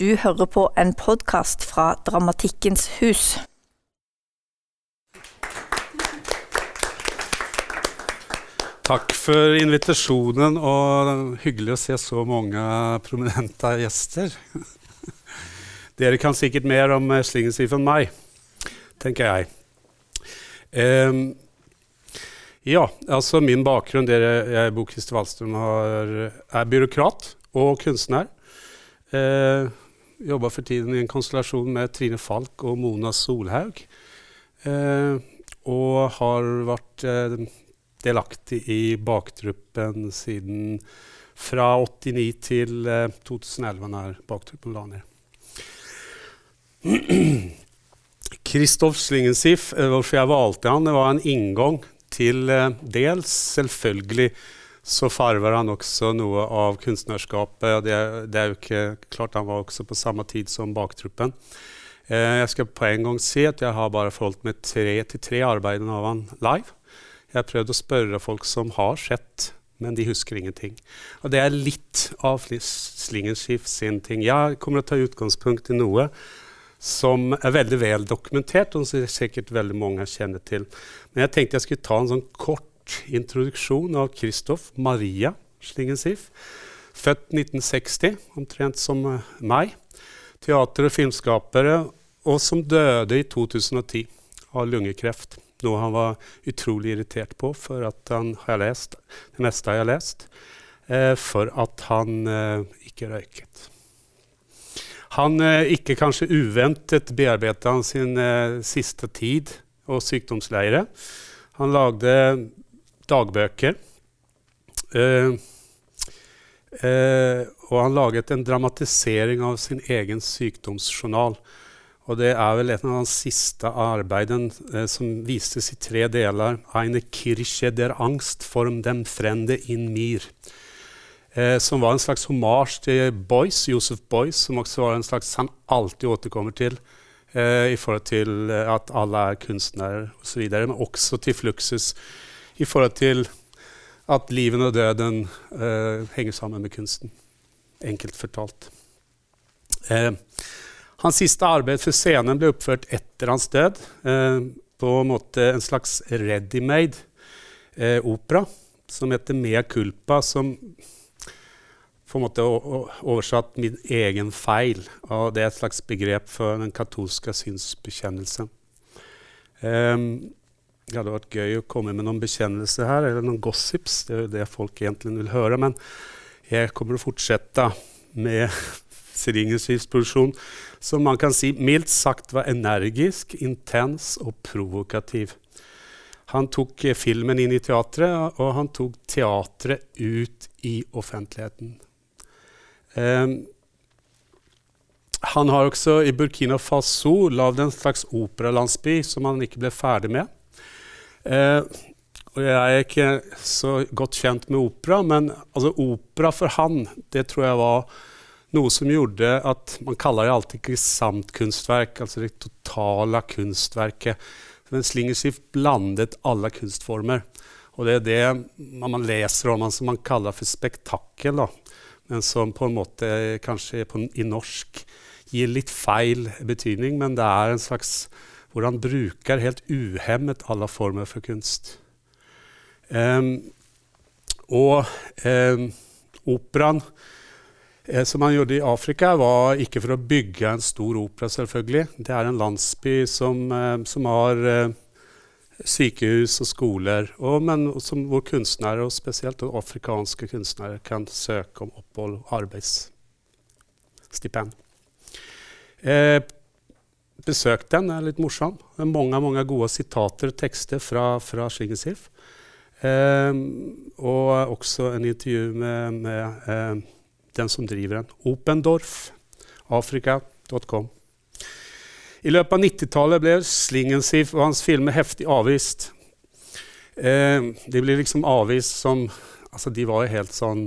Du hører på en podkast fra Dramatikkens hus. Takk for invitasjonen, og hyggelig å se så mange prominente gjester. Dere kan sikkert mer om Slingensiv enn meg, tenker jeg. Um, ja, altså min bakgrunn dere, Jeg, Bo Christer Wallstrøm, er byråkrat og kunstner. Eh, jobber for tiden i en konstellasjon med Trine Falk og Mona Solhaug. Eh, og har vært eh, delaktig i baktruppen siden fra 89 til 2011, eh, når baktruppen la ned. Kristoff Slingensif, hvorfor jeg valgte han, det var en inngang til dels selvfølgelig så farver han også noe av kunstnerskapet. Det, det, er jo ikke klart han var også på samme tid som baktruppen. Eh, jeg skal på en gang si at jeg har bare forholdt meg tre til tre arbeidene av han live. Jeg har prøvd å spørre folk som har sett, men de husker ingenting. Og det er litt av Slingenskift sin ting. Jeg kommer til å ta utgangspunkt i noe som er veldig vel dokumentert, og som sikkert veldig mange kjenner til. Men jeg tenkte jeg skulle ta en sånn kort introduksjon av Kristoff Maria Slingensiff. Født 1960, omtrent som meg. Teater- og filmskapere, og som døde i 2010 av lungekreft. Noe han var utrolig irritert på for at han har lest det meste jeg har lest. Eh, for at han eh, ikke røyket. Han eh, ikke kanskje uventet bearbeidet han sin eh, siste tid og sykdomsleire. Han lagde dagbøker. Eh, eh, og han laget en dramatisering av sin egen sykdomsjournal. Og det er vel et av hans siste arbeidene eh, som vistes i tre deler. Eine Kirche der Angst form dem Frende in mir. Eh, som var en slags homasj til Boyce, Josef Boyce, som også var en slags han alltid återkommer til eh, i forhold til eh, at alle er kunstnere osv., men også til Fluxus i forhold til at livet og døden eh, henger sammen med kunsten. Enkelt fortalt. Eh, hans siste arbeid for scenen ble oppført etter hans død. Eh, på en måte en slags ready-made eh, opera som heter Mea culpa, som på en måte oversatt min egen feil. Og det er et slags begrep for den katolske synsbekjennelsen. Um, det hadde vært gøy å komme med noen bekjennelser her, eller noen gossips. Det er jo det folk egentlig vil høre. Men jeg kommer å fortsette med Seringens produksjon, som man kan si mildt sagt var energisk, intens og provokativ. Han tok eh, filmen inn i teatret, og han tok teatret ut i offentligheten. Um, han har også i Burkina Faso lagd en slags operalandsby som han ikke ble ferdig med. Uh, og jeg er ikke så godt kjent med opera, men altså, opera for han, det tror jeg var noe som gjorde at Man kaller det alltid gesamtkunstverk, altså det totale kunstverket. Men Slingerskift blandet alle kunstformer. Og det er det man leser om, som man kaller for spektakel. Da men som på en måte kanskje på, i norsk gir litt feil betydning. Men det er en slags hvor han bruker helt uhemmet alle former for kunst. Um, og um, operaen eh, som han gjorde i Afrika, var ikke for å bygge en stor opera, selvfølgelig. Det er en landsby som, eh, som har eh, sykehus og skoler, og, men som, hvor kunstnere, og spesielt afrikanske kunstnere, kan søke om opphold og arbeidsstipend. Eh, besøk den, er litt morsom. Det er mange, mange gode sitater og tekster fra, fra Slingesif. Eh, og også en intervju med, med eh, den som driver den. Opendorf, afrika.com. I løpet av 90-tallet ble Slingensief og hans filmer heftig avvist. Eh, de ble liksom avvist som Altså, de var jo helt sånn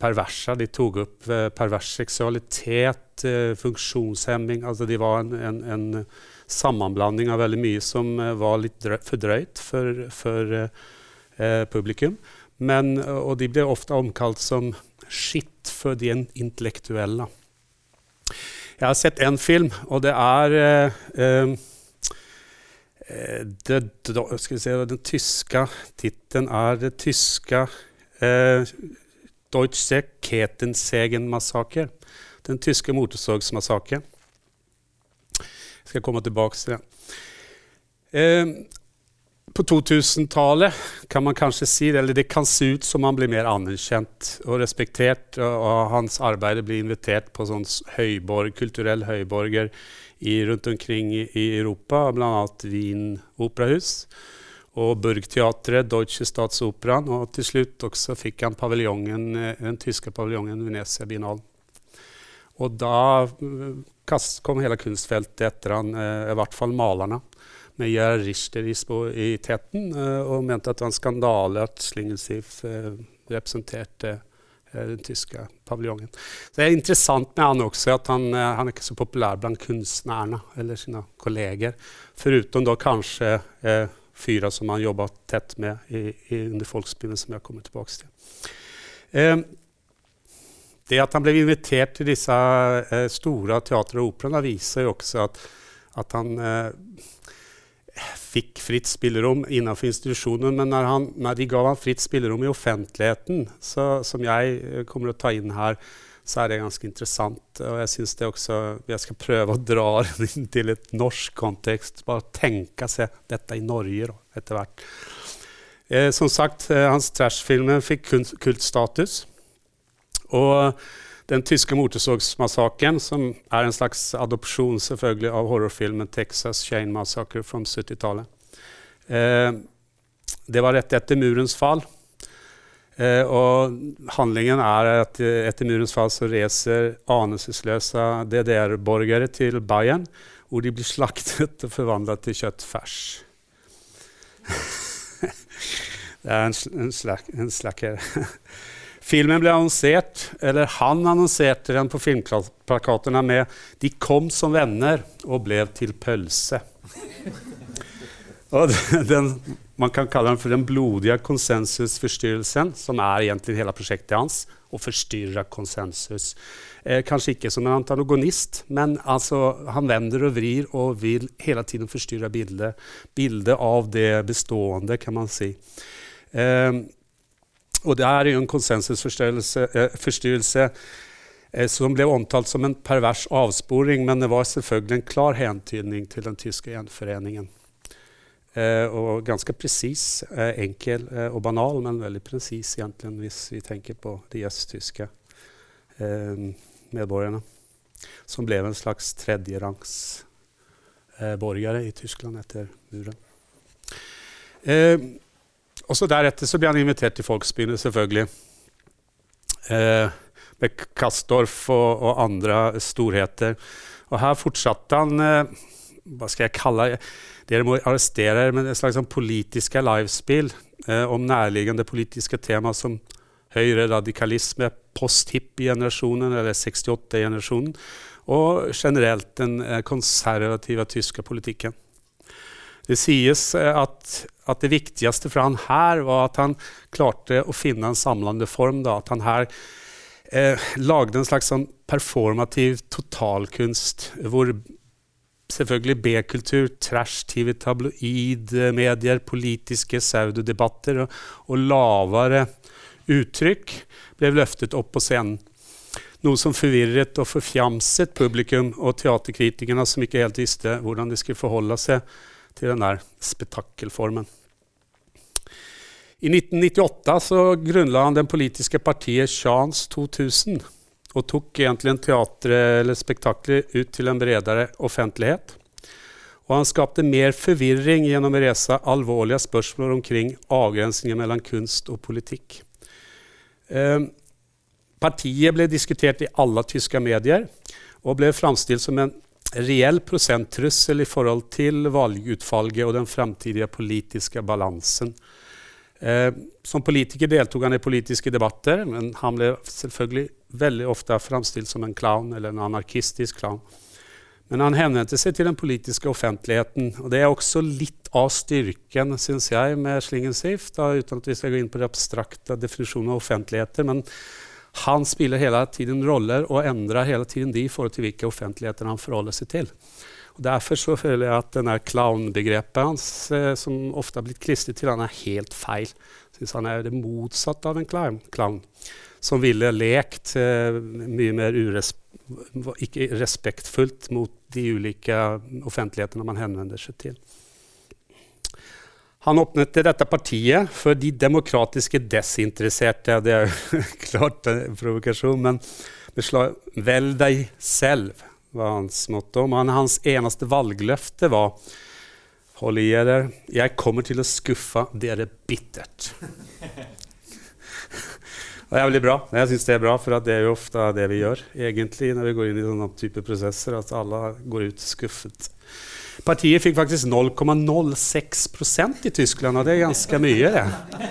perverse. De tok opp eh, pervers seksualitet, eh, funksjonshemming Altså, de var en, en, en, sammenblanding av veldig mye som eh, var litt for drøyt for, for eh, publikum. Men, og de ble ofte omkalt som skitt for de intellektuelle. Jeg har sett én film, og det er eh, det, skal vi se, Den tyske tittelen er det tyske eh, Deutsche Ketensegen-massaker. Den tyske motorsågsmassakren. Jeg skal komme tilbake til det. Eh, på 2000-tallet kan man kanskje si, eller det kan se ut som han blir mer anerkjent og respektert, og, og hans arbeid blir invitert på sånn høyborg, kulturell høyborger i, rundt omkring i Europa, bl.a. Wien operahus og Burgteatret, Deutsche Staatsoperan, og til slutt også fikk han paviljongen, eh, den tyske paviljongen Venezia Biennalen. Og da eh, kom hele kunstfeltet etter han, eh, i hvert fall malerne med Gerhard Richter i, teten, og mente at det var en skandale at Slingensief uh, representerte den tyske paviljongen. Det er interessant med han også at han, han er ikke så populær blant kunstnerne eller sine kolleger. Foruten da kanskje eh, fyra som han jobba tett med i, i, under folkspillen som jeg kommer tilbake til. Eh, det at han ble invitert til disse eh, store teater- og operaene, viser jo også at, at han fikk fritt spillerom innenfor institusjonen. Men når, han, når, de ga han fritt spillerom i offentligheten, så, som jeg kommer til å ta inn her, så er det ganske interessant. Og jeg synes det også, jeg skal prøve å dra det inn til et norsk kontekst. Bare tenke seg dette i Norge etter hvert. Eh, som sagt, eh, hans trashfilmer fikk kultstatus. Og den tyske motorsågsmassakren, som er en slags adopsjon selvfølgelig av horrorfilmen 'Texas Chain Massacre' fra 70-tallet. Eh, det var rett etter murens fall. Eh, og handlingen er at etter murens fall så reiser anesløse DDR-borgere til Bayern, hvor de blir slaktet og forvandlet til kjøttfers. det er en, en, slak, en slakker. Filmen ble annonsert, eller han annonserte den på filmplakatene med 'De kom som venner og ble til pølse'. Og den, man kan kalle den for den blodige konsensusforstyrrelsen, som er egentlig hele prosjektet hans. Å forstyrre konsensus. Eh, kanskje ikke som en antagonist, men altså, han vender og vrir og vil hele tiden forstyrre bildet. Bildet av det bestående, kan man si. Eh, og det er jo en konsensusforstyrrelse eh, som ble omtalt som en pervers avsporing, men det var selvfølgelig en klar hentydning til den tyske gjenforeningen. Eh, og ganske presis, eh, enkel eh, og banal, men veldig presis egentlig, hvis vi tenker på de østtyske medborgerne. Som ble en slags tredjerangs borgere i Tyskland etter muren. Og så Deretter så ble han invitert til Folksbyen, selvfølgelig. Eh, med Kastorf og, og, andre storheter. Og her fortsatte han eh, Hva skal jeg kalle det? Dere må arrestere med et slags sånn politiske livespill eh, om nærliggende politiske tema som høyre radikalisme, post-hippie-generasjonen, eller 68-generasjonen, og generelt den eh, konservative tyske politikken. Det sies eh, at, at, det viktigste for han her var at han klarte å finne en samlende form. Da. At han her eh, lagde en slags sånn performativ totalkunst hvor selvfølgelig B-kultur, trash-TV, tabloid-medier, politiske pseudodebatter og, og lavere uttrykk ble løftet opp på scenen. Noe som forvirret og forfjamset publikum og teaterkritikerne, som ikke helt visste hvordan de skulle forholde seg til den der spetakkelformen. I 1998 så grunnla han den politiske partiet Chance 2000 og tok egentlig en teater eller spektakler ut til en bredere offentlighet. Og han skapte mer forvirring gjennom å reise alvorlige spørsmål omkring avgrensninger mellom kunst og politikk. Eh, partiet ble diskutert i alle tyske medier og ble framstilt som en reell prosenttrussel i forhold til valgutfallet og den framtidige politiske balansen. Eh, som politiker deltok han i politiske debatter, men han ble selvfølgelig veldig ofte framstilt som en clown, eller en anarkistisk clown. Men han henvendte seg til den politiske offentligheten. Og det er også litt av styrken, syns jeg, med Slingensief, uten at vi skal gå inn på de abstrakte definisjonen av offentligheter. Men Han spiller hele tiden roller og endrer hele tiden de i forhold til hvilke offentligheter han forholder seg til. Og derfor så føler jeg at denne clown-begrepet hans, eh, som ofte har blitt klistret til han, er helt feil. Syns han er det motsatte av en clown. Som ville lekt eh, mye mer ikke respektfullt mot de ulike offentlighetene man henvender seg til. Han åpnet dette partiet for de demokratiske desinteresserte. Det er jo klart en provokasjon, men velg deg selv, var hans motto. Men hans eneste valgløfte var Hold i dere, jeg kommer til å skuffe dere bittert. Det er veldig bra. Jeg synes det er bra, for det er jo ofte det vi gjør egentlig når vi går inn i sånne type prosesser, at alle går ut skuffet. Partiet fikk faktisk 0,06 i Tyskland, og det er ganske mye, det.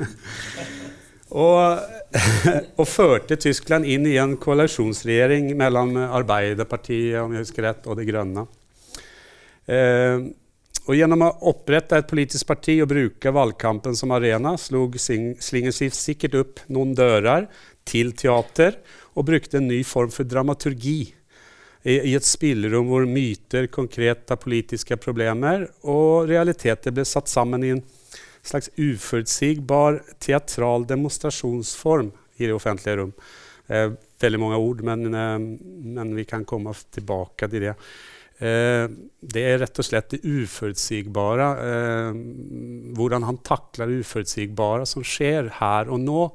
og, og, førte Tyskland inn i en koalisjonsregjering mellom Arbeiderpartiet om jeg husker rett, og De Grønne. Eh, og gjennom å opprette et politisk parti og bruke valgkampen som arena, slog Slingersiv sikkert opp noen dører til teater og brukte en ny form for dramaturgi i et spillerom hvor myter, konkrete politiske problemer og realiteter ble satt sammen i en slags uforutsigbar teatral demonstrasjonsform i det offentlige rom. Eh, veldig mange ord, men, eh, men vi kan komme tilbake til det. Eh, det er rett og slett det uforutsigbare. Eh, hvordan han takler det uforutsigbare som skjer her og nå.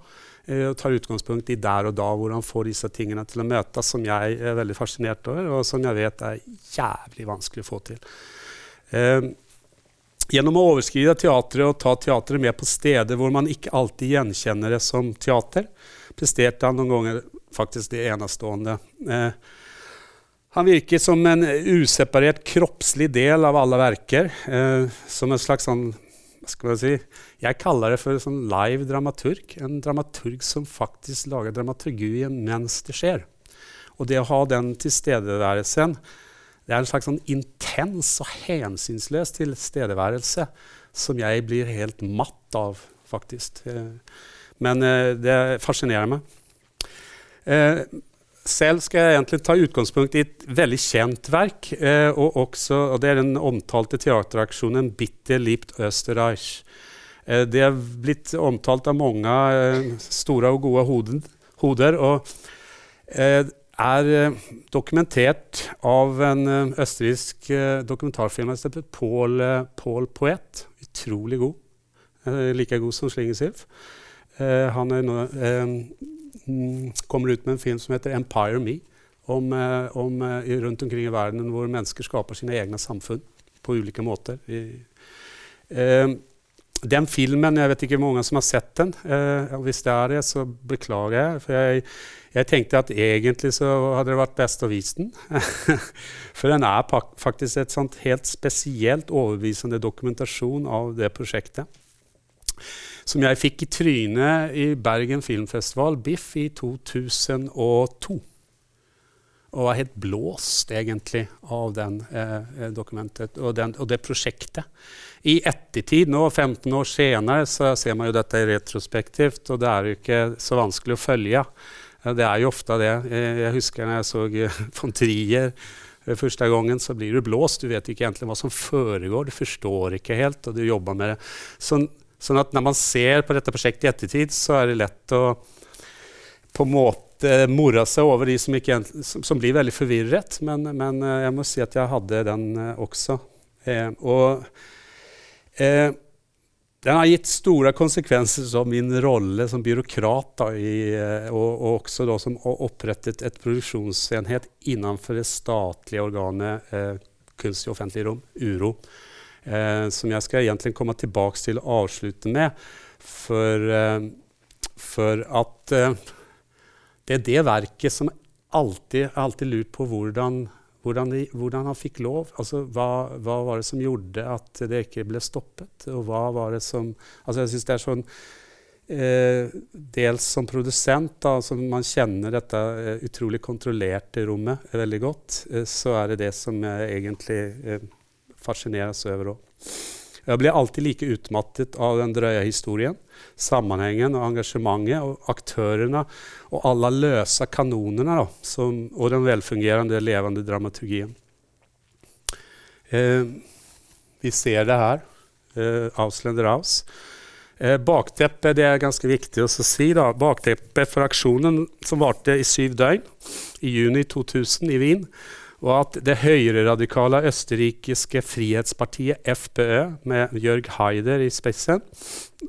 Eh, og tar utgangspunkt i der og da, hvor han får disse tingene til å møtes, som jeg er veldig fascinert over, og som jeg vet er jævlig vanskelig å få til. Gjennom å overskride teatret og ta teatret med på steder hvor man ikke alltid gjenkjenner det som teater, presterte han noen ganger faktisk det enestående. Eh, han virker som en useparert kroppslig del av alle verker. Eh, som en slags sånn hva skal jeg si, Jeg kaller det for sånn live dramaturg. En dramaturg som faktisk lager dramaturgien mens det skjer. Og det å ha den tilstedeværelsen det er en slags sånn intens og hensynsløs tilstedeværelse som jeg blir helt matt av, faktisk. Eh, men eh, det fascinerer meg. Eh, selv skal jeg egentlig ta utgangspunkt i et veldig kjent verk. Eh, og, også, og, Det er den omtalte teateraksjonen 'Bitte liebt Österreich'. Eh, det er blitt omtalt av mange eh, store og gode hoden, hoder. og eh, er eh, dokumentert av en eh, østerriksk dokumentarfilm Paul, Paul Poet. Utrolig god. like god som Slingersilf. han er nå kommer ut med en film som heter 'Empire Me'. Om, eh, om, eh, rundt omkring i verden hvor mennesker skaper sine egne samfunn på ulike måter. I, eh, den filmen, jeg vet ikke hvor mange som har sett den. Eh, hvis det er det, så beklager jeg. For jeg, jeg, tenkte at egentlig så hadde det vært best å vise den. for den er faktisk et sånt helt spesielt overbevisende dokumentasjon av det prosjektet som jeg fikk i trynet i Bergen Filmfestival, Biff, i 2002. Og var helt blåst, egentlig, av den eh, dokumentet og, den, og, det prosjektet. I ettertid, nå 15 år senere, så ser man jo dette retrospektivt, og det er jo ikke så vanskelig å følge. Det er jo ofte det. Eh, jeg husker når jeg så eh, von Trier første gangen, så blir du blåst. Du vet ikke egentlig hva som foregår. Du forstår ikke helt, og du jobber med det. Så Sånn at når man ser på dette prosjektet i ettertid, så er det lett å på en måte more seg over de som, ikke, som, som blir veldig forvirret. Men, men, eh, jeg må si at jeg hadde den eh, også. Eh, og eh, den har gitt store konsekvenser som min rolle som byråkrat da, i, eh, og, og, også da, som opprettet et produksjonsenhet innenfor det statlige organet eh, Kunst i offentlig rom, URO eh, som jeg skal egentlig komme tilbake til og avslutte med. For, eh, for at eh, det er det verket som alltid, alltid lurt på hvordan, hvordan, de, hvordan, han fikk lov. Altså, hva, hva, var det som gjorde at det ikke ble stoppet? Og hva var det som altså Jeg syns det er sånn eh, Dels som produsent, da, altså man kjenner dette eh, utrolig kontrollerte rommet veldig godt, eh, så er det det som jeg egentlig fascineres over òg. Jeg blir alltid like utmattet av den drøye historien, sammenhengen og engasjementet og aktørene og alle løse kanonene da, som, og den velfungerende, levende dramaturgien. Eh, vi ser det her. Eh, Ausländer Aus. Eh, bakteppet det er ganske viktig å si. da, Bakteppet for aksjonen som varte i syv døgn i juni 2000 i Wien, var at det høyreradikale østerrikiske frihetspartiet FPØ, med Jørg Haider i spissen,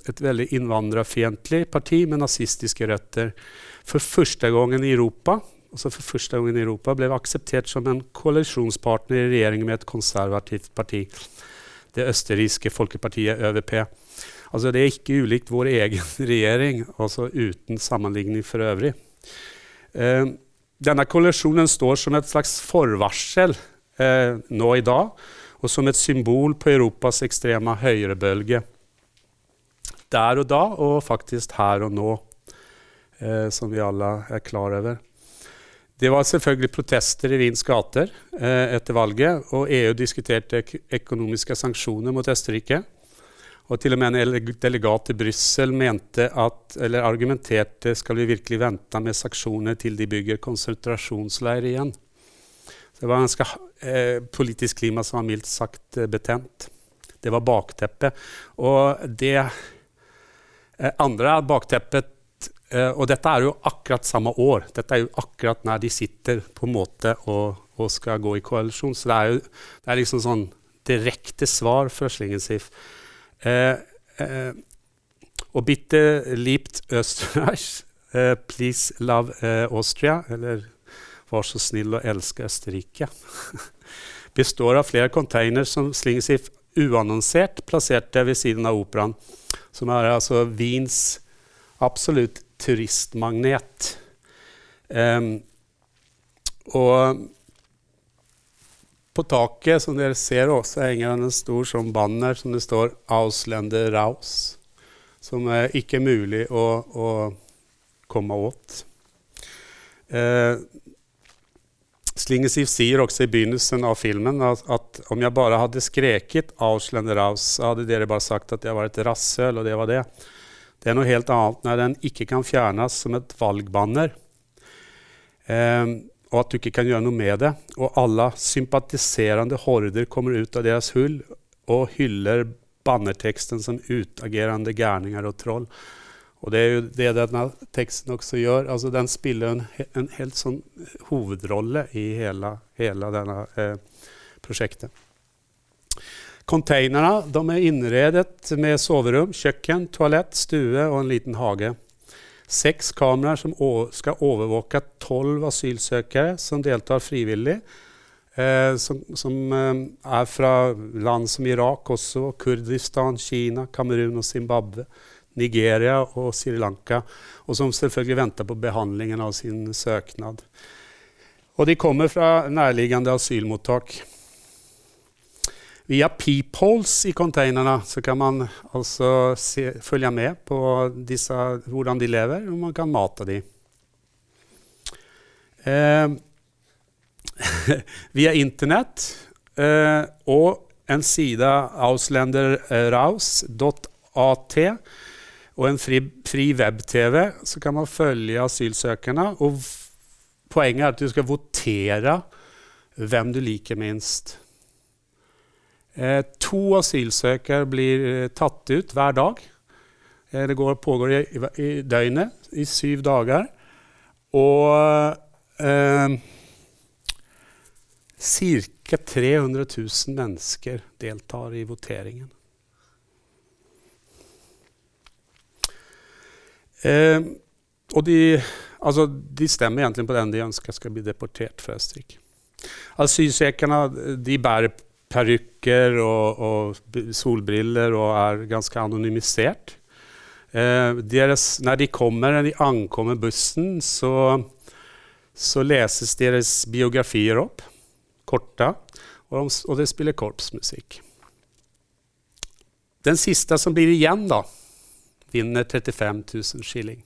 et veldig innvandrerfiendtlig parti med nazistiske røtter, for første gangen i Europa altså for første gangen i Europa ble akseptert som en koalisjonspartner i regjering med et konservativt parti, det østerrikske folkepartiet ÖVP. Altså Det er ikke ulikt vår egen regjering, altså uten sammenligning for øvrig. Eh, denne kollisjonen står som et slags forvarsel eh, nå i dag, og som et symbol på Europas ekstreme høyrebølge. Der og da, og faktisk her og nå, eh, som vi alle er klar over. Det var selvfølgelig protester i Wiens gater eh, etter valget, og EU diskuterte økonomiske sanksjoner mot Østerrike. Og til og med en delegat til Brussel mente at, eller argumenterte skal vi virkelig vente med sanksjoner til de bygger konsentrasjonsleir igjen. Det var ganske eh, politisk klima som var mildt sagt eh, betent. Det var bakteppet. Og det eh, andre bakteppet eh, og dette er jo akkurat samme år. Dette er jo akkurat når de sitter på en måte og, og skal gå i koalisjon. Så det er jo det er liksom sånn direkte svar fra Schlingensief. Uh, uh, og bitte liebt Österreich, please love Austria, eller vær så snill å elske Østerrike, består av flere containere som Schlingensief uannonsert plasserte ved siden av operaen. Som er altså Wiens absolutt turistmagnet. Um, og på taket, som dere ser, også henger det en stor sånn banner som det står 'Ausländer Raus', som er ikke mulig å, å komme åt. Eh, Slingesiv sier også i begynnelsen av filmen at, at, om jeg bare hadde skreket 'Ausländer Raus', så hadde dere bare sagt at jeg var et rasshøl, og det var det. Det er noe helt annet når den ikke kan fjernes som et valgbanner, eh, og at du ikke kan gjøre noe med det. Og alle sympatiserende horder kommer ut av deres hull og hyller bannerteksten som utagerende gærninger og troll. Og det er jo det denne teksten også gjør. Altså, den spiller en, en helt sånn hovedrolle i hele, hele denne eh, prosjektet. Containerne er innredet med soverom, kjøkken, toalett, stue og en liten hage. Seks kameraer som skal overvåke tolv asylsøkere som deltar frivillig. Eh, som, som eh, er fra land som Irak, Kosovo, Kurdistan, Kina, Kamerun og Zimbabwe. Nigeria og Sri Lanka, og som selvfølgelig venter på behandlingen av sin søknad. Og de kommer fra nærliggende asylmottak. Via peepholes i containerne så kan man altså se, følge med på disse, hvordan de lever, og man kan mate dem. Eh, via Internett eh, og en side auslenderraus.at og en fri, fri web-TV, så kan man følge asylsøkerne. Og poenget er at du skal votere hvem du liker minst. Eh, to asylsøkere blir eh, tatt ut hver dag. Eh, det går, pågår i, i, døgnet i syv dager. Og eh, ca. 300 000 mennesker deltar i voteringen. Eh, og de, altså, de, stemmer egentlig på den de ønsker skal bli deportert fra Østerrike. Asylsøkerne de bærer parykker og, og, solbriller og er ganske anonymisert. Eh, deres, når de kommer, når de ankommer bussen, så, så leses deres biografier opp, korte, og, de, og de spiller korpsmusikk. Den siste som blir igjen, da, vinner 35 000 skilling.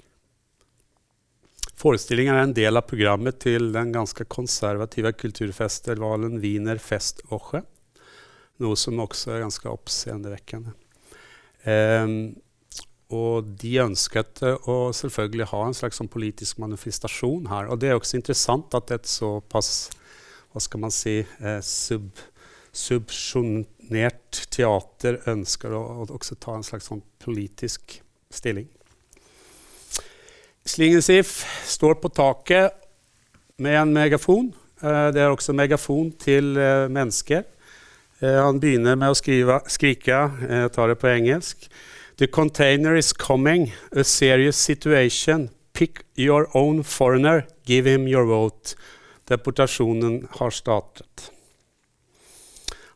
Forestillingen er en del av programmet til den ganske konservative kulturfestivalen Wiener Festwoche Noe som også er ganske oppseendevekkende. Um, og de ønsket å selvfølgelig ha en slags sånn politisk manifestasjon her. Og det er også interessant at et såpass hva skal man si, eh, sub, subsjonert teater ønsker å, å, også ta en slags sånn politisk stilling. Slingensif står på taket med en megafon. Eh, det er også megafon til eh, mennesker. Eh, han begynner med å skrive, skrike, jeg tar det på engelsk. The container is coming, a serious situation. Pick your own foreigner, give him your vote. Deportasjonen har startet.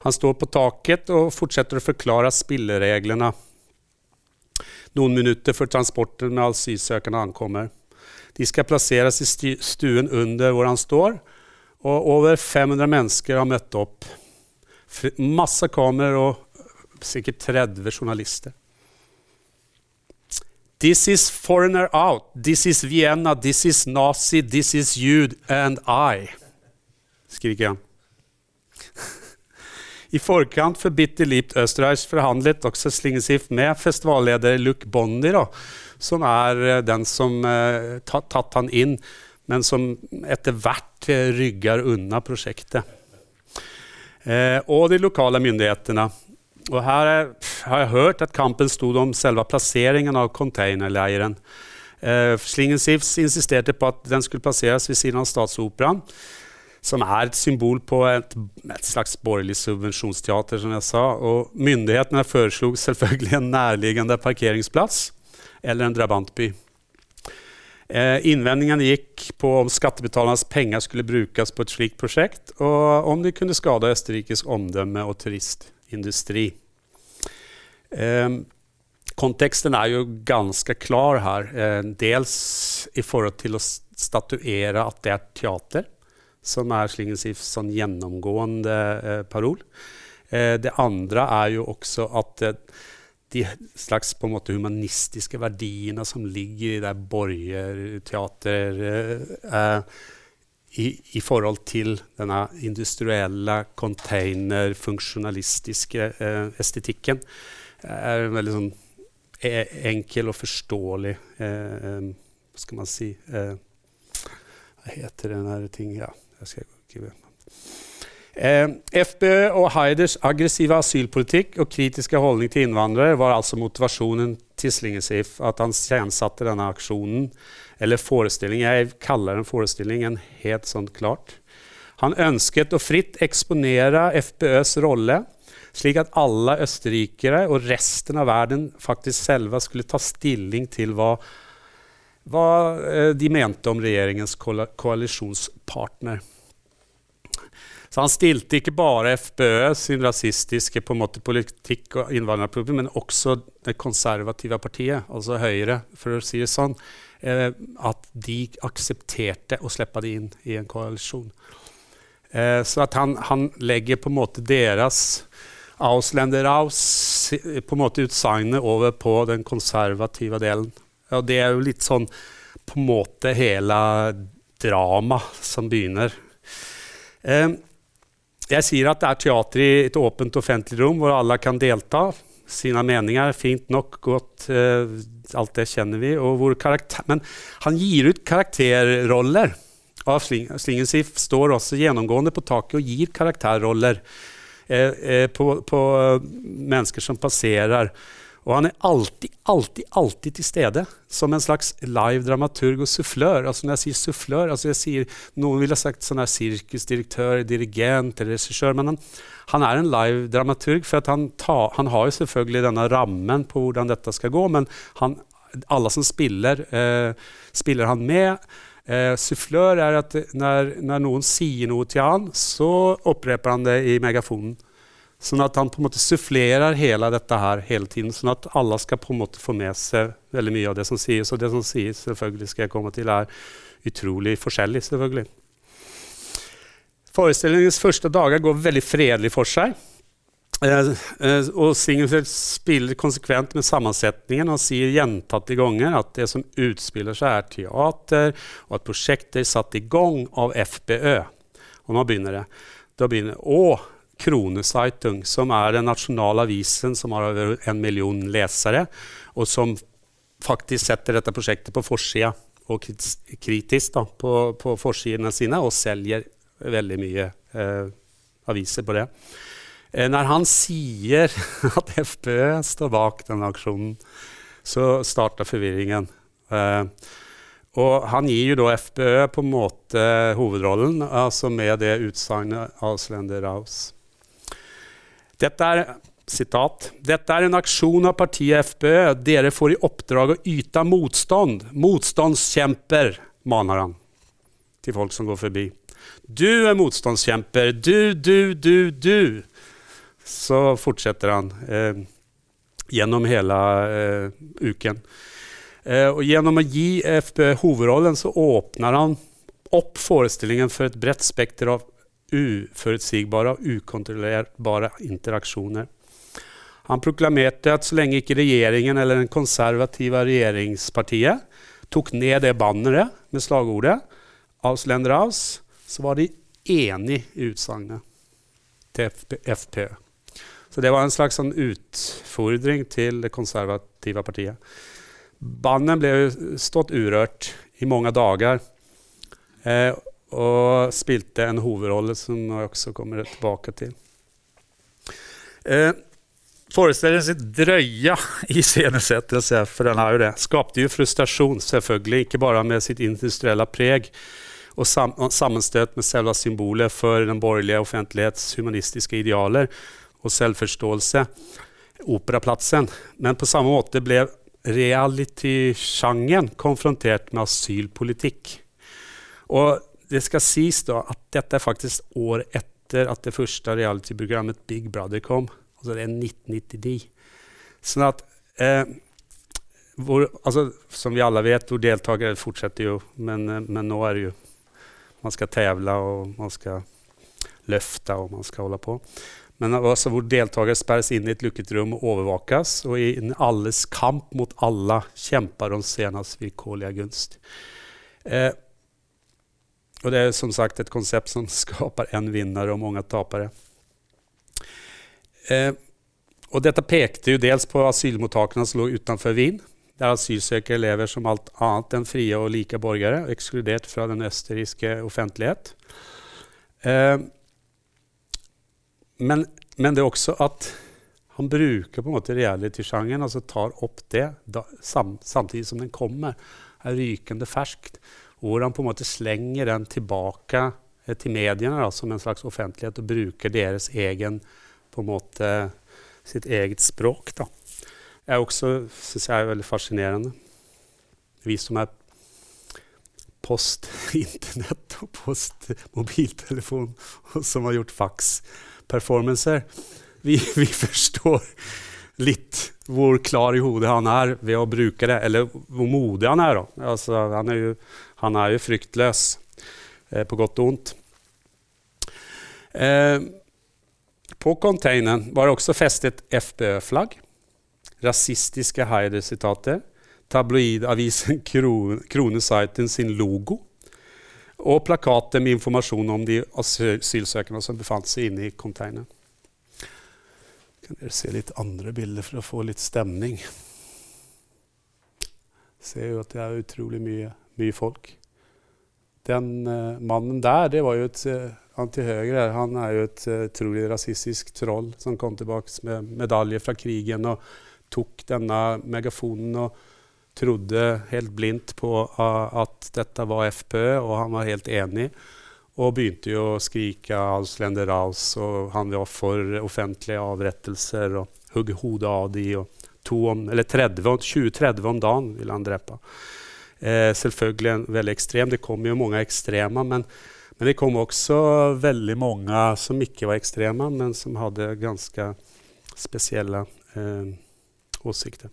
Han står på taket og fortsetter å forklare spillereglene noen minutter før transporten med asylsøkerne ankommer. De skal plasseres i stuen under hvor han står, og over 500 mennesker har møtt opp. Masse kameror og sikkert 30 journalister. This is foreigner out. This is Vienna. This is Nazi. This is you and I. Skriker han. I forkant for Bitter Lipt Österreich forhandlet også Slingesif med festivalleder Luc Bonny, som er uh, den som uh, tatt, han inn, men som etter hvert rygger unna prosjektet. Og de lokale myndighetene. Og her er, har jeg hørt at kampen stod om selve plasseringen av containerleiren. Eh, Slingensifs insisterte på at den skulle plasseres ved siden av Statsoperaen som er et symbol på et, et, slags borgerlig subvensjonsteater, som jeg sa. Og myndighetene foreslo selvfølgelig en nærliggende parkeringsplass eller en drabantby. Eh, innvendingene gikk på om skattebetalernes penger skulle brukes på et slikt prosjekt, og om det kunne skade østerriksk omdømme og turistindustri. Eh, konteksten er jo ganske klar her, eh, dels i forhold til å statuere at det er teater som er Slingensifs sånn gjennomgående eh, parol. Eh, det andre er jo også at eh, de slags på en måte humanistiske verdiene som ligger i det borgerteater eh, i, i, forhold til denne industrielle, container, funksjonalistiske eh, estetikken, er veldig sånn e, enkel og forståelig eh, Hva skal man si Hva heter den her ting? Ja. Eh, FBØ og Haiders aggressive asylpolitikk og kritiske holdning til innvandrere var altså motivasjonen til Slingesif, at han iscenesatte denne aksjonen, eller forestillingen. Jeg kaller den forestillingen helt sånn klart. Han ønsket å fritt eksponere FBØs rolle, slik at alle østerrikere og resten av verden faktisk selve skulle ta stilling til hva hva eh, de mente om regjeringens koalisjonspartner. Så han stilte ikke bare FBØ sin rasistiske måte, politikk og innvandrerproblem, men også det konservative partiet, altså Høyre, for å si det sånn, eh, at de aksepterte å slippe det inn i en koalisjon. Eh, så at han, han, legger på en måte deres Auslenderaus på en måte utsagnet over på den konservative delen. Og det er jo litt sånn på en måte hele dramaet som begynner. Eh, jeg sier at det er teater i et åpent offentlig rom hvor alle kan delta. Sine meninger. Fint nok, godt. Eh, alt det kjenner vi. Men han gir ut karakterroller. Av Sling Slingensif står også gjennomgående på taket og gir karakterroller eh, eh på, på mennesker som passerer. Og han er alltid, alltid, alltid til stede som en slags live dramaturg og sufflør. Altså når jeg sier sufflør altså jeg sier, Noen ville sagt sånn sirkusdirektør, dirigent eller regissør. Men han, han, er en live dramaturg, for han, ta, han, har jo selvfølgelig denne rammen på hvordan dette skal gå. Men han, alle som spiller, eh, spiller han med. Eh, sufflør er at når, når noen sier noe til han, så oppreper han det i megafonen. Sånn at han på en måte sufflerer hele dette her hele tiden, sånn at alle skal på en måte få med seg veldig mye av det som sies. Og det som sies, selvfølgelig skal jeg komme til, er utrolig forskjellig. selvfølgelig. Forestillingens første dager går veldig fredelig for seg. Eh, eh, og Singelfeld spiller konsekvent med sammensetningen og sier gjentatte ganger at det som utspiller seg, er teater, og at prosjektet er satt i gang av FBØ. Og nå begynner det. Da begynner, å, Kroneseitung, som er den nasjonale avisen som har over en million lesere, og som faktisk setter dette prosjektet på forsida og kritisk da, på, på forsidene sine, og selger veldig mye eh, aviser på det. Eh, når han sier at FPØ står bak denne aksjonen, så starter forvirringen. Eh, og han gir jo da FPØ på en måte hovedrollen, altså med det utsagnet av Slender Raus. Dette er Sitat. Dette er en aksjon av partiet FPØ. Dere får i oppdrag å yte motstand. Motstandskjemper, maner han til folk som går forbi. Du er motstandskjemper. Du, du, du, du. Så fortsetter han eh, gjennom hele eh, uken. Eh, og gjennom å gi FPØ hovedrollen så åpner han opp forestillingen for et bredt spekter av uforutsigbare og ukontrollerbare interaksjoner. Han proklamerte at så lenge ikke regjeringen eller den konservative regjeringspartiet tok ned det banneret med slagordet 'Aus Länder aus', så var de enig i utsagnet til FPØ. Så det var en slags sånn utfordring til det konservative partiet. Bandet ble stått urørt i mange dager. Eh, og spilte en hovedrolle som jeg også kommer tilbake til. Eh, Forestillingen sitt drøye iscenesettelse, for den er jo det, skapte jo frustrasjon, selvfølgelig, ikke bare med sitt industrielle preg og sam sammenstøt med selve symbolet for den borgerlige offentlighets humanistiske idealer og selvforståelse, Operaplassen, men på samme måte ble reality-sjangeren konfrontert med asylpolitikk. Og det skal sies da at dette er faktisk år etter at det første reality-programmet Big Brother kom. Altså det er 1999. Sånn at eh, hvor, altså, Som vi alle vet, hvor deltakere fortsetter jo, men, eh, men, nå er det jo Man skal tevle, og man skal løfte, og man skal holde på. Men altså, hvor deltakere sperres inn i et lukket rom og overvåkes, og i alles kamp mot alle kjemper om senest vilkårlige gunst. Eh, og det er som sagt et konsept som skaper en vinner og mange tapere. Eh, og dette pekte jo dels på asylmottakene som lå utenfor Wien, der asylsøkere lever som alt annet enn frie og like borgere, ekskludert fra den østerrikske offentlighet. Eh, men, men, det er også at han bruker på en måte reality-sjangeren, altså tar opp det da, sam, samtidig som den kommer, er rykende ferskt, hvor han på en måte slenger den tilbake eh, til mediene da, som en slags offentlighet og bruker deres egen på en måte sitt eget språk. Da. Det er også, syns jeg, er veldig fascinerende. Vi som er post Internett og post mobiltelefon, og som har gjort fax-performancer, vi, vi, forstår litt hvor klar i hodet han er ved å bruke det, eller hvor modig han er. Altså, han, er jo, han er jo fryktløs, eh, på godt og vondt. Eh, på containeren var det også festet FBØ-flagg, rasistiske Haider-sitater, tabloidavisen Kroneseiten sin logo og plakater med informasjon om de asylsøkerne som befant seg inne i containeren. Kan dere se litt andre bilder for å få litt stemning? Ser jo at det er utrolig mye, mye folk. Den uh, mannen der, det var jo et uh, han til høyre han er jo et uh, rasistisk troll som kom tilbake med medalje fra krigen og tok denne megafonen og trodde helt blindt på uh, at dette var FPØ, og han var helt enig. Og begynte jo å skrike 'Auslender raus', og han var for offentlige avrettelser og hugge hodet av de, og om, eller 20-30 om dagen ville han drepe. Eh, selvfølgelig en veldig ekstrem. Det kom jo mange ekstreme, men men det kom også veldig mange som ikke var ekstreme, men som hadde ganske spesielle eh, åsikter.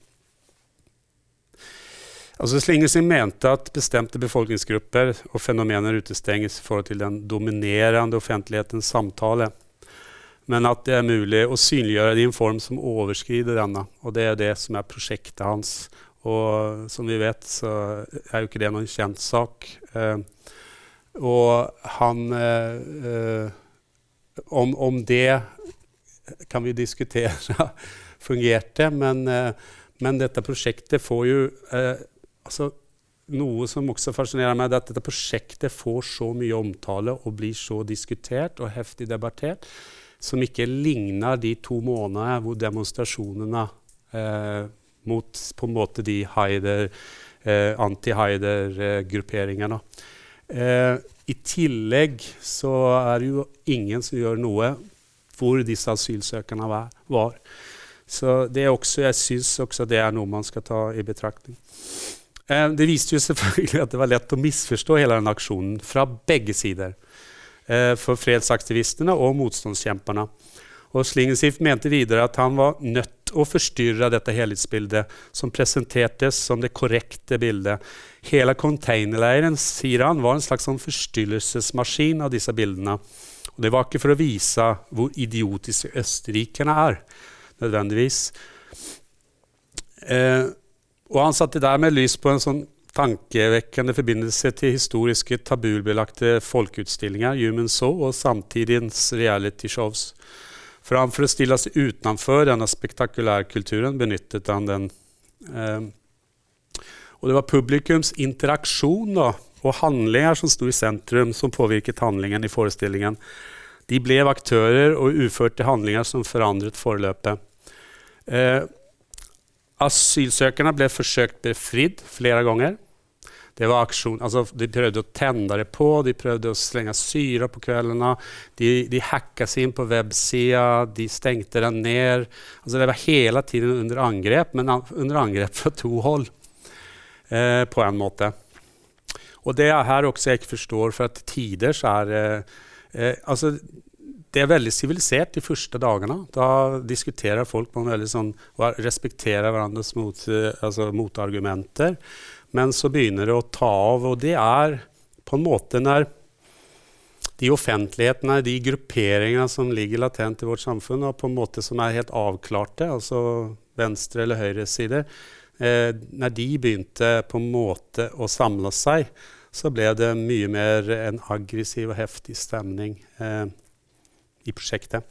Altså Slingersin mente at bestemte befolkningsgrupper og fenomener utestenges i forhold til den dominerende offentlighetens samtale. Men at det er mulig å synliggjøre det i en form som overskrider denne. Og det er det som er prosjektet hans. Og som vi vet, så er jo ikke det noen kjent sak. Eh, og han eh, eh, om, om, det kan vi diskutere fungerte. Men, eh, men, dette prosjektet får jo eh, altså, Noe som også fascinerer meg, er at dette prosjektet får så mye omtale og blir så diskutert og heftig debattert, som ikke ligner de to månedene hvor demonstrasjonene eh, mot på en måte de Haider, eh, anti-Haider-grupperingene. Eh, I tillegg så er det jo ingen som gjør noe hvor disse asylsøkerne var. Så det er også, jeg syns også det er noe man skal ta i betraktning. Eh, det viste jo selvfølgelig at det var lett å misforstå hele den aksjonen fra begge sider. Eh, for fredsaktivistene og motstandskjemperne. Og Slingensiff mente videre at han var nødt å forstyrre dette helhetsbildet, som presentertes som det korrekte bildet. Hele containerleiren sier han, var en slags sånn forstyrrelsesmaskin av disse bildene. Og det var ikke for å vise hvor idiotiske østerrikerne er, nødvendigvis. Eh, og han satte dermed lys på en sånn tankevekkende forbindelse til historiske tabubelagte folkeutstillinger, Human Soul, og samtidens realityshows. Framfor å stille seg utenfor denne spektakulærkulturen benyttet han den. Eh, og det var publikums interaksjon da, og handlinger som sto i sentrum, som påvirket handlingen i forestillingen. De ble aktører og uførte handlinger som forandret forløpet. Eh, asylsøkerne ble forsøkt befridd flere ganger. Det var aksjon, altså, de prøvde å tenne det på, de prøvde å slenge syre på kveldene. De, de hacka seg inn på websida, de stengte den ned. Altså, det var hele tiden under angrep, men under angrep fra to hold. Eh, på en måte. Og det er her også jeg ikke forstår, for at tider så er eh, eh, altså, det er veldig sivilisert de første dagene. Da diskuterer folk på en veldig sånn, respekterer hverandres mot, altså, motargumenter. Men så begynner det å ta av, og det er på en måte når de offentlighetene, de grupperingene som ligger latent i vårt samfunn, og på en måte som er helt avklarte, altså venstre- eller høyresider, eh, når de begynte på en måte å samle seg, så ble det mye mer en aggressiv og heftig stemning eh, i prosjektet.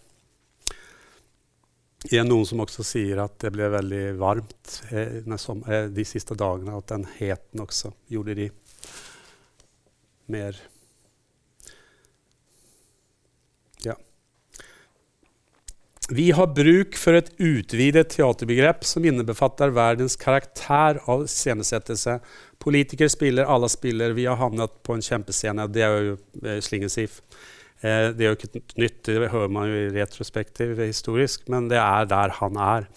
Det er noen som også sier at det ble veldig varmt eh, eh, de siste dagene. At den heten også gjorde de mer Ja. Vi har bruk for et utvidet teaterbegrep som innebefatter verdens karakter av scenesettelse. Politikere spiller, alle spiller. Vi har havnet på en kjempescene. Det er jo eh, Slingensiff. Eh, det er jo ikke nytt, det hører man jo i retrospektiv historisk, men det er der han er.